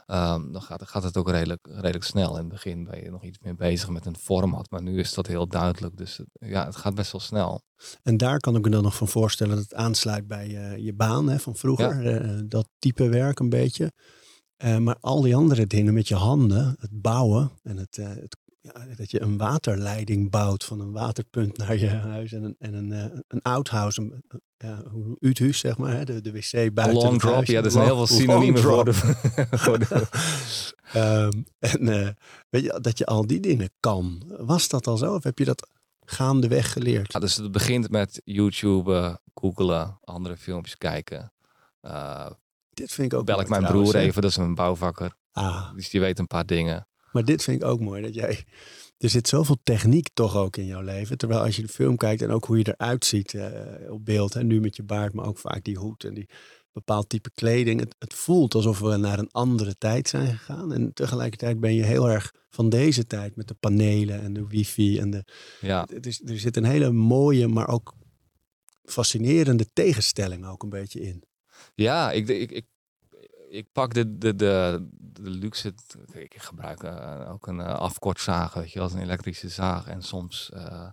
um, dan gaat, gaat, het ook redelijk, redelijk snel. In het begin ben je nog iets meer bezig met een format. Maar nu is dat heel duidelijk. Dus het, ja, het gaat best wel snel.
En daar kan ik me dan nog van voorstellen dat het aansluit bij uh, je baan hè, van vroeger. Ja. Uh, dat type werk een beetje. maar al die andere dingen met je handen, het bouwen en het, het dat je een waterleiding bouwt van een waterpunt naar je huis en een, en een, uh, een outhouse, een, ja, zeg maar, hè, de, de wc buiten.
Long drop, ja, er zijn heel veel synoniemen voor de... voor de...
um, en uh, weet je, dat je al die dingen kan. Was dat al zo of heb je dat gaandeweg geleerd?
Ja, dus het begint met YouTube, googlen, andere filmpjes kijken. Uh,
dit vind ik ook
Bel ik mijn broer even, dat is een bouwvakker. Ah. Dus die weet een paar dingen.
Maar dit vind ik ook mooi, dat jij... Er zit zoveel techniek toch ook in jouw leven. Terwijl als je de film kijkt en ook hoe je eruit ziet uh, op beeld. En nu met je baard, maar ook vaak die hoed en die bepaald type kleding. Het, het, voelt alsof we naar een andere tijd zijn gegaan. En tegelijkertijd ben je heel erg van deze tijd met de panelen en de wifi. En de, ja. het is, er zit een hele mooie, maar ook fascinerende tegenstelling ook een beetje in.
Ja, ik, ik, ik, ik pak de, de, de, luxe. Ik gebruik uh, ook een uh, afkortzaag, weet je, als een elektrische zaag. En soms. Uh,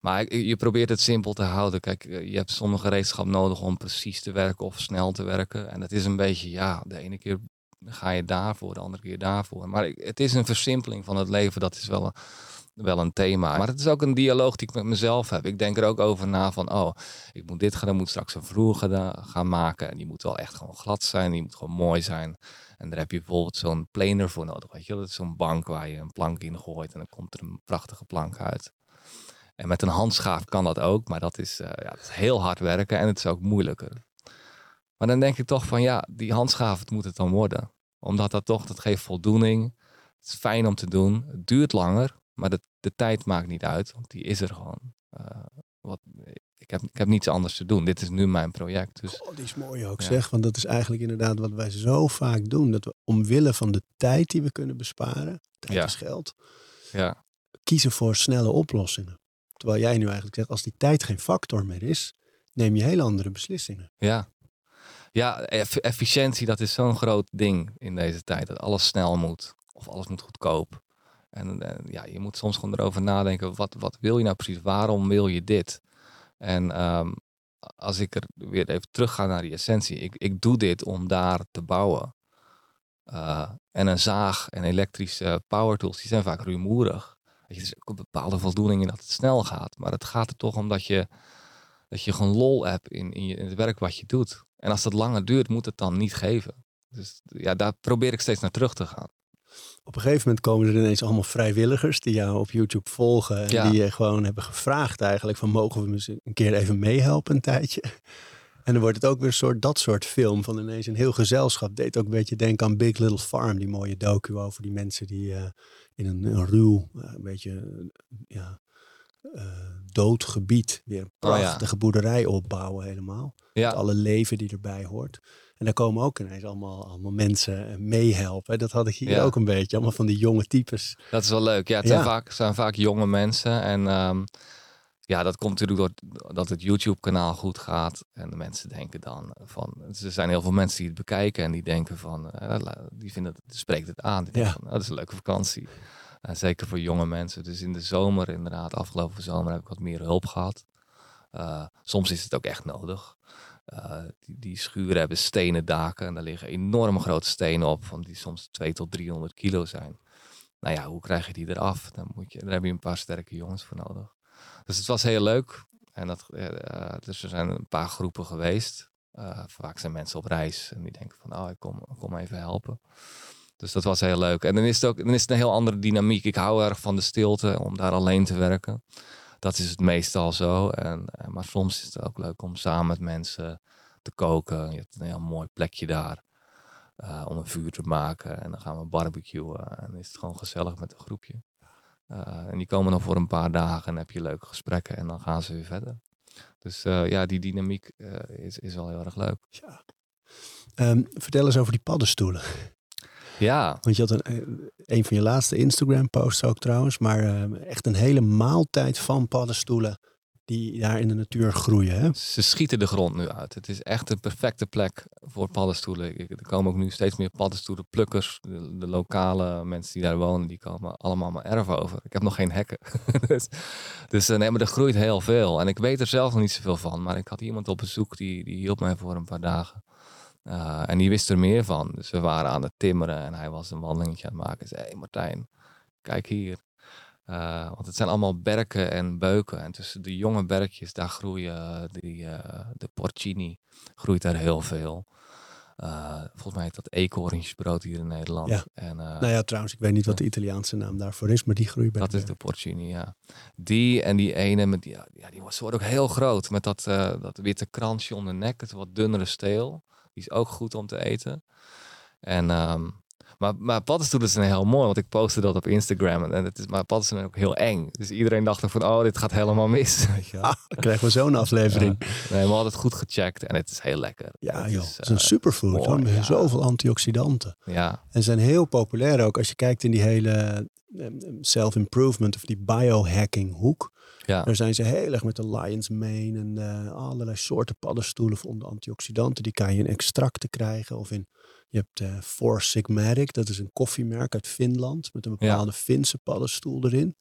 maar je probeert het simpel te houden. Kijk, je hebt sommige gereedschap nodig om precies te werken of snel te werken. En dat is een beetje, ja, de ene keer ga je daarvoor, de andere keer daarvoor. Maar het is een versimpeling van het leven. Dat is wel wel een thema. Maar het is ook een dialoog die ik met mezelf heb. Ik denk er ook over na van, oh, ik moet dit gaan, ik moet straks een vloer gaan maken. En die moet wel echt gewoon glad zijn, die moet gewoon mooi zijn. En daar heb je bijvoorbeeld zo'n planer voor nodig, weet je Dat is zo'n bank waar je een plank in gooit en dan komt er een prachtige plank uit. En met een handschaaf kan dat ook, maar dat is, uh, ja, dat is heel hard werken en het is ook moeilijker. Maar dan denk ik toch van, ja, die handschaaf, het moet het dan worden. Omdat dat toch, dat geeft voldoening. Het is fijn om te doen. Het duurt langer, maar de, de tijd maakt niet uit, want die is er gewoon. Uh, wat, ik, heb, ik heb niets anders te doen. Dit is nu mijn project. Dus,
oh, die is mooi ook zeg, want dat is eigenlijk inderdaad wat wij zo vaak doen. Dat we omwille van de tijd die we kunnen besparen, tijd is geld,
ja.
kiezen voor snelle oplossingen. Terwijl jij nu eigenlijk zegt, als die tijd geen factor meer is, neem je hele andere beslissingen.
Ja, ja efficiëntie, dat is zo'n groot ding in deze tijd. Dat alles snel moet. Of alles moet goedkoop. En, ja, je moet soms gewoon erover nadenken, wat, wat wil je nou precies? Waarom wil je dit? En ehm, als ik er weer even terug ga naar die essentie. Ik, ik doe dit om daar te bouwen. Uh, en een zaag en elektrische power tools, die zijn vaak rumoerig. je, er is ook een bepaalde voldoening in dat het snel gaat. Maar het gaat er toch om dat je, dat je gewoon lol hebt in, in, je, in het werk wat je doet. En als dat langer duurt, moet het dan niet geven. Dus ja, daar probeer ik steeds naar terug te gaan
op een gegeven moment komen er ineens allemaal vrijwilligers die jou op YouTube volgen. En die je gewoon hebben gevraagd eigenlijk van mogen we misschien een keer even meehelpen een tijdje. En dan wordt het ook weer een soort dat soort film van ineens een heel gezelschap. Deed ook een beetje denken aan Big Little Farm, die mooie docu over die mensen die uh, in een, een ruw, uh, een beetje ja, uh, dood gebied weer een oh prachtige oh, boerderij opbouwen helemaal. Met alle leven die erbij hoort. En daar komen ook ineens allemaal, allemaal mensen meehelpen. Dat had ik hier ook een beetje. Allemaal van die jonge types.
Dat is wel leuk. Ja, het Zijn, vaak, zijn vaak jonge mensen. En um, ja, dat komt natuurlijk doordat het YouTube-kanaal goed gaat. En de mensen denken dan van... Er zijn heel veel mensen die het bekijken en die denken van... Uh, die vinden het, spreekt het aan. Die ja. van, oh, dat is een leuke vakantie. En zeker voor jonge mensen. Dus in de zomer inderdaad, afgelopen zomer heb ik wat meer hulp gehad. Uh, soms is het ook echt nodig. Uh, die, schuren hebben stenen daken en daar liggen enorme grote stenen op, van die soms 2 tot 300 kilo zijn. Nou ja, hoe krijg je die eraf? Dan moet je, daar heb je een paar sterke jongens voor nodig. Dus het was heel leuk. En dat, uh, dus er zijn een paar groepen geweest. Vaak zijn mensen op reis en die denken van, oh, ik kom, kom even helpen. Dus dat was heel leuk. En dan is het ook dan is het een heel andere dynamiek. Ik hou erg van de stilte, om daar alleen te werken dat is het meestal zo. En, eh, maar soms is het ook leuk om samen met mensen te koken. Je hebt een heel mooi plekje daar uh, om een vuur te maken. En dan gaan we barbecuen. En is het gewoon gezellig met een groepje. Uh, en die komen dan voor een paar dagen en heb je leuke gesprekken. En dan gaan ze weer verder. Dus ja, die dynamiek is, is wel heel erg leuk.
Ja. Um, vertel eens over die paddenstoelen.
Ja.
Want je had een, eh, een van je laatste Instagram posts ook trouwens, maar uh, echt een hele maaltijd van paddenstoelen die daar in de natuur groeien. Hè?
Ze schieten de grond nu uit. Het is echt een perfecte plek voor paddenstoelen. Er komen ook nu steeds meer paddenstoelenplukkers. De, de lokale mensen die daar wonen, die komen allemaal mijn erf over. Ik heb nog geen hekken. dus dus eh, nee, maar er groeit heel veel. En ik weet er zelf nog niet zoveel van. Maar ik had iemand op bezoek, die, die hielp mij voor een paar dagen. Uh, en die wist er meer van. Dus we waren aan het timmeren en hij was een wandelingetje aan het maken. Zei, hey Martijn, kijk hier. Uh, want het zijn allemaal berken en beuken. En tussen de jonge berkjes, daar groeien die, uh, de porcini, groeit daar heel veel. Eh, volgens mij heet dat eekhoorntjesbrood hier in Nederland.
Ja.
En, eh,
Nou ja, trouwens, ik weet niet wat de Italiaanse naam daarvoor is, maar die groei ben
dat is de porcini, ja. Die en die ene, met die, ja, die wordt ook heel groot. Met dat, eh, dat witte kransje om de nek, het wat dunnere steel. Die is ook goed om te eten. En, ehm, maar, maar paddenstoelen zijn heel mooi, want ik postte dat op Instagram. En het is, maar paddenstoelen zijn ook heel eng. Dus iedereen dacht ook van, oh, dit gaat helemaal mis.
Dan krijgen we zo'n aflevering.
Ja. Nee, we hadden het goed gecheckt en het is heel lekker.
Ja,
Het
joh.
is,
Het is een
eh,
superfood.
mooi, ja.
Zoveel antioxidanten.
Ja,
En zijn heel populair ook als je kijkt in die hele eh, self-improvement of die biohacking hoek.
Ja.
Daar zijn ze heel erg met de lion's mane en eh, allerlei soorten paddenstoelen om de antioxidanten. Die kan je in extracten krijgen of in... Je hebt eh Four Sigmatic, dat is een koffiemerk uit Finland met een
Ja.
bepaalde Finse paddenstoel erin.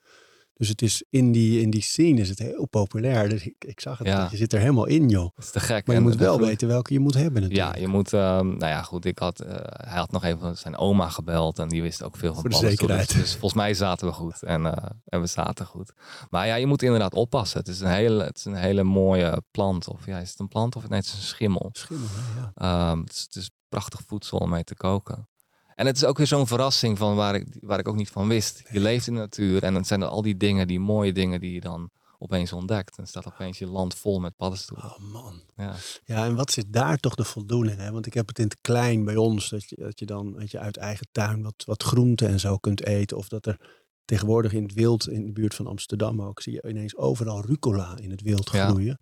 Dus het is in die, in die scene is het heel populair. Dus ik, ik zag het,
Ja.
je zit er helemaal in joh.
dat is te gek.
Maar je
En
moet wel weten welke je moet hebben natuurlijk.
Ja, je moet, ehm, nou ja, goed, ik had, eh, hij had nog even zijn oma gebeld en die wist ook veel van
Voor de zekerheid.
Dus volgens mij zaten we goed en, eh, en we zaten goed. Maar ja, je moet inderdaad oppassen. Het is een hele, het is een hele mooie plant. Of ja, is het een plant of nee, het is een schimmel.
Schimmel, ja.
Ehm, het, is, het is prachtig voedsel om mee te koken. En het is ook weer zo'n verrassing van waar ik, waar ik ook niet van wist. Je leeft in de natuur en het zijn er al die dingen, die mooie dingen die je dan opeens ontdekt. En staat opeens je land vol met paddenstoelen.
Oh man.
Ja,
Ja, en wat zit daar toch de voldoening? Hè? Want ik heb het in het klein bij ons, dat je, dat je dan weet je, uit eigen tuin wat, wat groenten en zo kunt eten. Of dat er tegenwoordig in het wild, in de buurt van Amsterdam ook, zie je ineens overal rucola in het wild
Ja.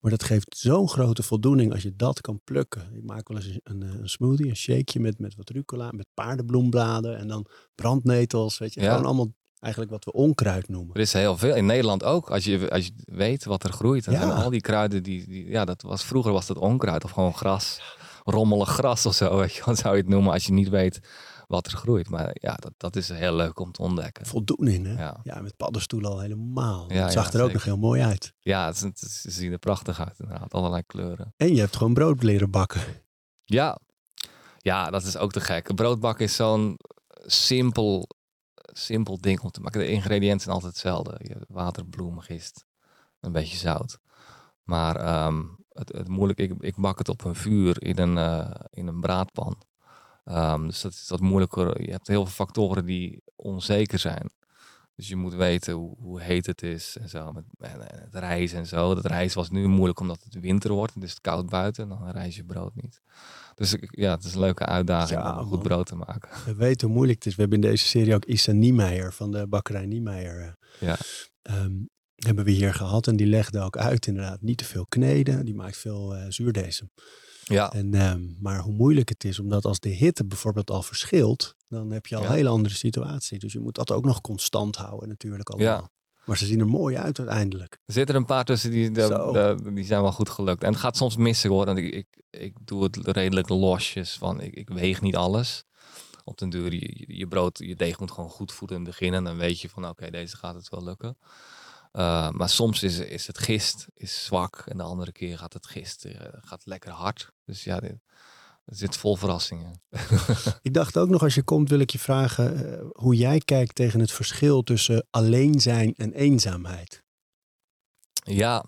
Maar dat geeft zo'n grote voldoening als je dat kan plukken. Ik maak wel eens een, een, een smoothie, een shakeje met, met wat rucola, met paardenbloembladen en dan brandnetels. Weet je,
Ja.
gewoon allemaal eigenlijk wat we onkruid noemen.
Er is heel veel. In Nederland ook. Als je, als je weet wat er groeit. En,
Ja.
al die kruiden, die, die, ja, dat was, vroeger was dat onkruid of gewoon gras. Rommelig gras of zo. Weet je, wat zou je het noemen als je niet weet wat er groeit. Maar ja, dat, dat is heel leuk om te ontdekken.
Voldoening, hè?
Ja.
Ja, met paddenstoelen al helemaal.
Ja,
het zag er ook nog heel mooi uit.
Ja, het, het ze zien er prachtig uit inderdaad. Allerlei kleuren.
En je hebt gewoon brood leren bakken.
Ja, ja dat is ook te gek. Broodbakken is zo'n simpel, simpel ding om te maken. De ingrediënten zijn altijd hetzelfde. Je water, bloem, gist, een beetje zout. Maar ehm, het, het moeilijk, ik, ik bak het op een vuur in een, eh, in een braadpan. Ehm, dus dat is wat moeilijker. Je hebt heel veel factoren die onzeker zijn. Dus je moet weten hoe, hoe heet het is en zo. Met, en, en het rijst en zo. Dat rijst was nu moeilijk omdat het winter wordt. Het is het koud buiten. Dan rijst je brood niet. Dus ja, het is een leuke uitdaging
Ja,
om goed
man.
brood te maken.
We weten hoe moeilijk het is. We hebben in deze serie ook Issa Niemeyer van de bakkerij Niemeyer. eh,
Ja.
ehm, hebben we hier gehad. En die legde ook uit inderdaad niet te veel kneden. Die maakt veel eh zuurdesem.
Ja,
En, ehm, maar hoe moeilijk het is, omdat als de hitte bijvoorbeeld al verschilt, dan heb je al
Ja.
een hele andere situatie. Dus je moet dat ook nog constant houden natuurlijk allemaal.
Ja.
Maar ze zien er mooi uit uiteindelijk.
er zitten er een paar tussen die, de-
Zo.
de- die zijn wel goed gelukt. En het gaat soms missen hoor. Want ik, ik, ik doe het redelijk losjes. Van, ik, ik weeg niet alles. Op den duur, je, je- je brood, je deeg moet gewoon goed voeden in het begin. En dan weet je van oké, deze gaat het wel lukken. Uh, maar soms is, is het gist is zwak. En de andere keer gaat het gist uh, gaat lekker hard. Dus ja, dit, het zit vol verrassingen.
Ik dacht ook nog, als je komt, wil ik je vragen uh, hoe jij kijkt tegen het verschil tussen alleen zijn en eenzaamheid.
Ja,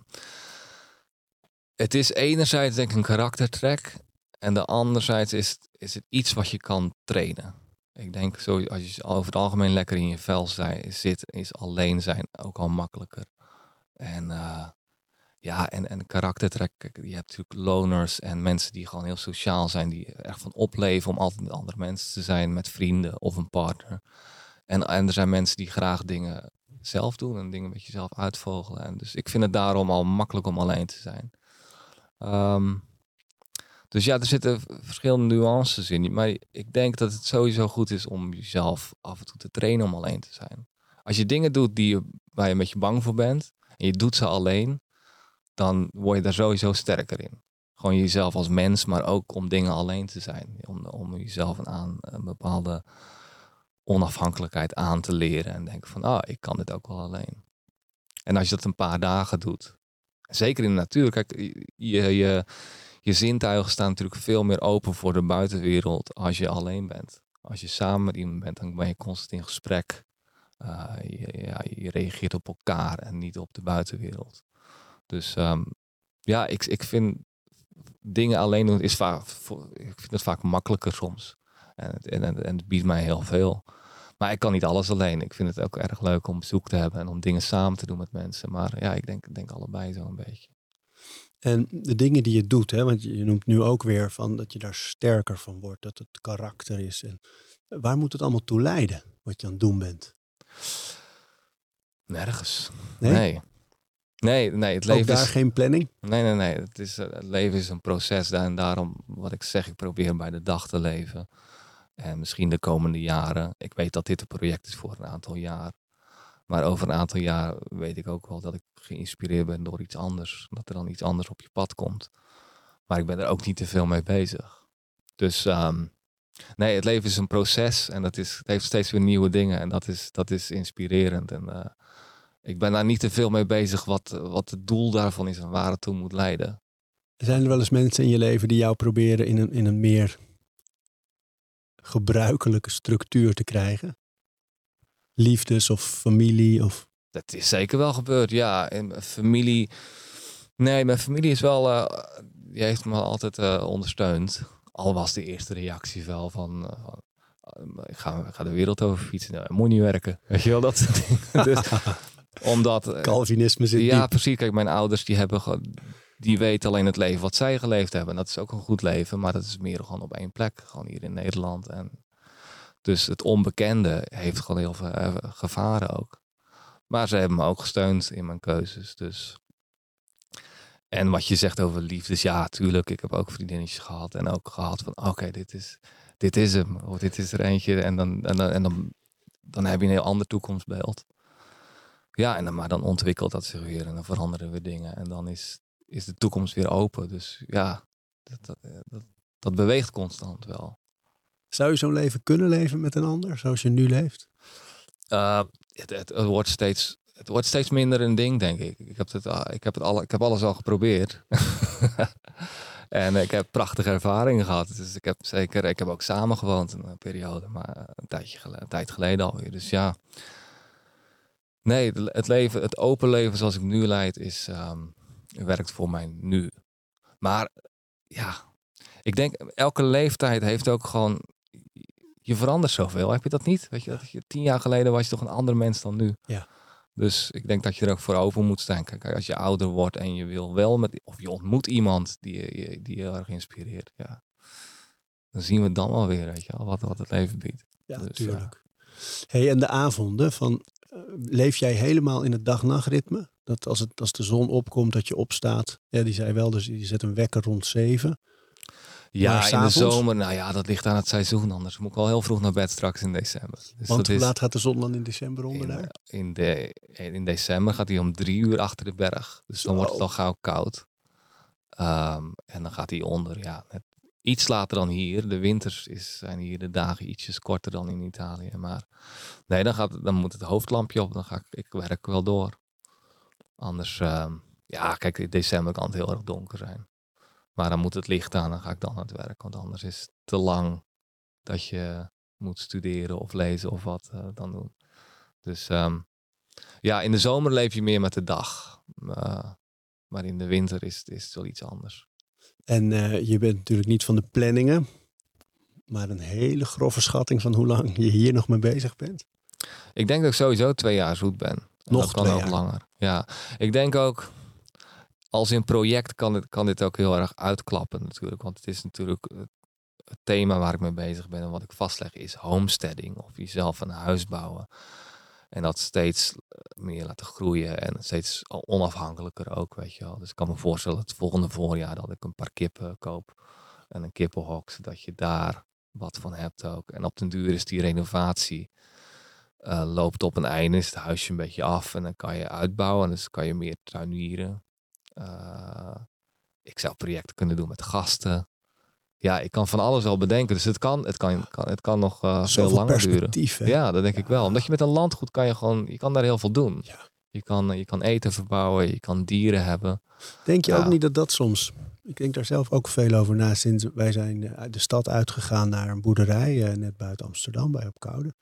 het is enerzijds denk ik een karaktertrek. En de anderzijds is, is het iets wat je kan trainen. Ik denk, zo, als je over het algemeen lekker in je vel zit, is alleen zijn ook al makkelijker. En uh, ja, en, en karaktertrek, je hebt natuurlijk loners en mensen die gewoon heel sociaal zijn, die echt van opleven om altijd met andere mensen te zijn, met vrienden of een partner. En, en er zijn mensen die graag dingen zelf doen en dingen met jezelf uitvogelen. En dus ik vind het daarom al makkelijk om alleen te zijn. Um, dus ja, er zitten verschillende nuances in. Maar ik denk dat het sowieso goed is om jezelf af en toe te trainen om alleen te zijn. Als je dingen doet die je, waar je een beetje bang voor bent en je doet ze alleen, dan word je daar sowieso sterker in. Gewoon jezelf als mens, maar ook om dingen alleen te zijn. Om, om jezelf aan een bepaalde onafhankelijkheid aan te leren en denken van, ah, ik kan dit ook wel alleen. En als je dat een paar dagen doet, zeker in de natuur, kijk, je, je, je zintuigen staan natuurlijk veel meer open voor de buitenwereld als je alleen bent. Als je samen met iemand bent, dan ben je constant in gesprek. Uh, je, ja, je reageert op elkaar en niet op de buitenwereld. Dus um, ja, ik, ik vind dingen alleen doen is vaak, ik vind het vaak makkelijker soms. En het, en, en het biedt mij heel veel. Maar ik kan niet alles alleen. Ik vind het ook erg leuk om bezoek te hebben en om dingen samen te doen met mensen. Maar ja, ik denk, denk allebei zo een beetje.
En de dingen die je doet, hè, want je noemt nu ook weer van dat je daar sterker van wordt, dat het karakter is. En waar moet het allemaal toe leiden, wat je aan het doen bent?
Nergens. Nee. nee. Nee, nee, het leven
Ook daar
is...
geen planning?
Nee, nee, nee. Het, is, het leven is een proces. En daarom, wat ik zeg, ik probeer bij de dag te leven. En misschien de komende jaren. Ik weet dat dit een project is voor een aantal jaar. Maar over een aantal jaar weet ik ook wel dat ik geïnspireerd ben door iets anders. Dat er dan iets anders op je pad komt. Maar ik ben er ook niet te veel mee bezig. Dus ehm, nee, het leven is een proces en dat is, het heeft steeds weer nieuwe dingen. En dat is, dat is inspirerend. En uh, ik ben daar niet te veel mee bezig wat, wat het doel daarvan is en waar het toe moet leiden.
Zijn er wel eens mensen in je leven die jou proberen in een, in een meer gebruikelijke structuur te krijgen? Liefdes of familie? Of...
Dat is zeker wel gebeurd, ja. In mijn familie. Nee, mijn familie is wel. Uh, die heeft me altijd uh, ondersteund. Al was de eerste reactie wel van. Uh, van ik, ga, ik ga de wereld over fietsen. Nou, moet niet werken. Weet je wel dat soort dingen. dus, omdat.
Calvinisme zit
Ja, precies. Kijk, mijn ouders die hebben die weten alleen het leven wat zij geleefd hebben. Dat is ook een goed leven, maar dat is meer gewoon op één plek. Gewoon hier in Nederland. En dus het onbekende heeft gewoon heel veel eh, gevaren ook. Maar ze hebben me ook gesteund in mijn keuzes. Dus. En wat je zegt over liefdes, ja, tuurlijk. Ik heb ook vriendinnetjes gehad en ook gehad van, oké, dit, is, dit is hem. Of dit is er eentje. En dan, en dan, en dan, dan heb je een heel ander toekomstbeeld. Ja, en dan, maar dan ontwikkelt dat zich weer en dan veranderen we dingen. En dan is, is de toekomst weer open. Dus ja, dat, dat, dat, dat beweegt constant wel.
Zou je zo'n leven kunnen leven met een ander, zoals je nu leeft?
Uh, het, wordt steeds, het wordt steeds minder een ding, denk ik. Ik heb, het, ik heb, het al, ik heb alles al geprobeerd. en ik heb prachtige ervaringen gehad. Dus ik heb zeker, ik heb ook samen gewoond een periode, maar een, tijdje geleden, tijd geleden alweer. Dus ja. Nee, het leven, het open leven zoals ik nu leid, is, um, werkt voor mij nu. Maar ja, ik denk elke leeftijd heeft ook gewoon je verandert zoveel. Heb je dat niet? Weet je, dat je tien jaar geleden was je toch een ander mens dan nu.
Ja.
Dus ik denk dat je er ook voor over moet staan. Kijk, als je ouder wordt en je wil wel met, of je ontmoet iemand die je, die je heel erg inspireert, ja. Dan zien we dan alweer, weet je wat, wat het leven biedt.
Ja, natuurlijk. hey, en de avonden, van, uh, leef jij helemaal in het dag-nachtritme? Dat als, het, als de zon opkomt, dat je opstaat. Ja, die zei wel, dus je zet een wekker rond zeven.
Ja, in de zomer, nou ja, dat ligt aan het seizoen. Anders moet ik al heel vroeg naar bed straks in december.
Dus Want hoe laat gaat de zon dan in december onder
in,
daar?
In, de, in december gaat hij om drie uur achter de berg. Dus dan wordt het al gauw koud. Um, en dan gaat hij onder, ja, net iets later dan hier. De winters is, zijn hier de dagen ietsjes korter dan in Italië. Maar nee, dan, gaat, dan moet het hoofdlampje op. Dan ga ik, ik werk wel door. Anders, um, ja, kijk, in december kan het heel erg donker zijn. Maar dan moet het licht aan, dan ga ik dan aan het werk. Want anders is het te lang dat je moet studeren of lezen of wat uh, dan doen. Dus um, ja, in de zomer leef je meer met de dag. Uh, maar in de winter is, is het wel iets anders.
En uh, je bent natuurlijk niet van de planningen. Maar een hele grove schatting van hoe lang je hier nog mee bezig bent.
Ik denk dat ik sowieso twee jaar zoet ben.
Nog
dat kan ook
jaar.
langer. Ja, ik denk ook als in project kan dit, kan dit ook heel erg uitklappen natuurlijk. Want het is natuurlijk het thema waar ik mee bezig ben en wat ik vastleg is homesteading. Of jezelf een huis bouwen. En dat steeds meer laten groeien en steeds onafhankelijker ook, weet je wel. Dus ik kan me voorstellen dat het volgende voorjaar dat ik een paar kippen koop en een kippenhok, zodat je daar wat van hebt ook. En op den duur is die renovatie uh, loopt op een einde, is het huisje een beetje af en dan kan je uitbouwen. En dus kan je meer tuinieren. Uh, ik zou projecten kunnen doen met gasten. Ja, ik kan van alles wel bedenken. Dus het kan, het kan, kan het kan nog uh, veel langer duren.
Hè?
Ja, dat denk ja. ik wel. Omdat je met een landgoed kan je gewoon, je kan daar heel veel doen.
Ja.
Je, kan, je kan eten verbouwen, je kan dieren hebben.
Denk je ja. ook niet dat dat soms... Ik denk daar zelf ook veel over na sinds wij zijn de stad uitgegaan naar een boerderij, net buiten Amsterdam, bij Opkoude.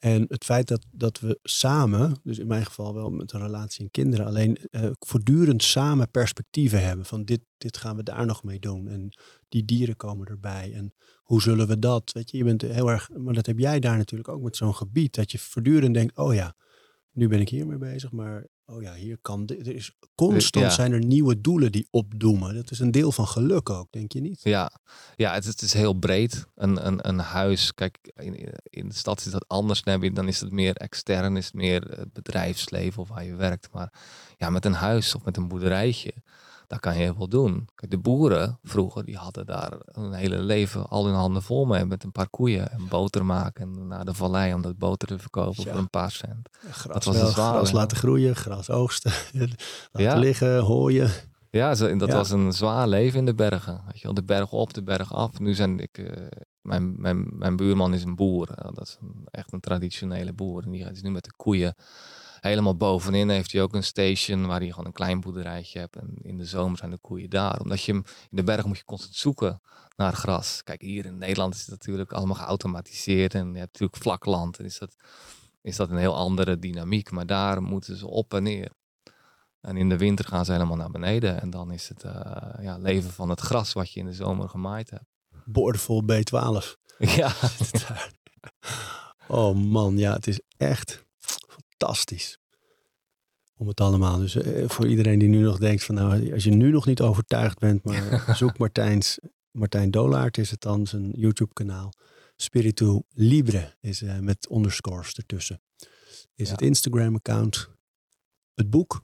En het feit dat, dat we samen, dus in mijn geval wel met een relatie en kinderen, alleen uh, voortdurend samen perspectieven hebben. Van dit, dit gaan we daar nog mee doen. En die dieren komen erbij. En hoe zullen we dat? Weet je, je bent heel erg, maar dat heb jij daar natuurlijk ook met zo'n gebied. Dat je voortdurend denkt, oh ja, nu ben ik hiermee bezig, maar oh ja, hier kan, er is constant zijn er nieuwe doelen die opdoemen. Dat is een deel van geluk ook, denk je niet?
Ja, ja het, het is heel breed. Een, een, een huis, kijk, in, in de stad is dat anders. Dan is het meer extern, is het meer het bedrijfsleven of waar je werkt. Maar ja, met een huis of met een boerderijtje, daar kan je heel veel doen. Kijk, de boeren vroeger, die hadden daar een hele leven al hun handen vol mee met een paar koeien en boter maken en naar de vallei om dat boter te verkopen voor een paar cent.
gras dat was wel, zwaar, gras laten groeien, gras oogsten, laten liggen, hooien.
Ja, dat was een zwaar leven in de bergen. Weet je wel, de berg op, de berg af. Nu zijn ik, uh, mijn, mijn, mijn buurman is een boer. dat is een, echt een traditionele boer. En die is nu met de koeien helemaal bovenin heeft hij ook een station waar hij gewoon een klein boerderijtje hebt. En in de zomer zijn de koeien daar. Omdat je in de berg moet je constant zoeken naar gras. Kijk, hier in Nederland is het natuurlijk allemaal geautomatiseerd. En je hebt natuurlijk vlak land. En is dat, is dat een heel andere dynamiek. Maar daar moeten ze op en neer. En in de winter gaan ze helemaal naar beneden. En dan is het uh, ja, leven van het gras wat je in de zomer gemaaid hebt.
Boordevol B12.
Ja.
oh man, ja, het is echt fantastisch. Om het allemaal. Dus eh, voor iedereen die nu nog denkt van nou, als je nu nog niet overtuigd bent, maar zoek Martijns, Martijn Dolaert is het dan, zijn YouTube kanaal. Spiritu Libre is uh, met underscores ertussen. Is het Instagram account. Het boek.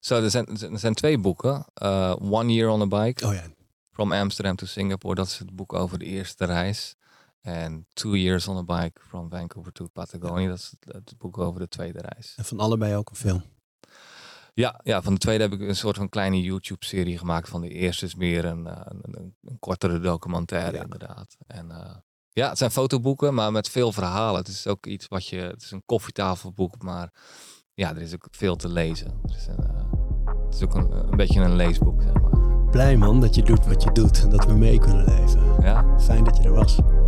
Zo, er zijn, er zijn twee boeken. Uh, One Year on a Bike.
Oh ja.
From Amsterdam to Singapore. Dat is het boek over de eerste reis. En Two Years on a Bike from Vancouver to Patagonia. Dat is het, boek over de tweede reis.
En van allebei ook een film?
Ja, ja, van de tweede heb ik een soort van kleine YouTube-serie gemaakt. Van de eerste is meer een, eh, een, een, kortere documentaire, inderdaad. En uh, ja, het zijn fotoboeken, maar met veel verhalen. Het is ook iets wat je. Het is een koffietafelboek, maar ja, er is ook veel te lezen. Er is een, uh, het is ook een, een beetje een leesboek, zeg maar
blij man dat je doet wat je doet en dat we mee kunnen leven.
Ja.
Fijn dat je er was.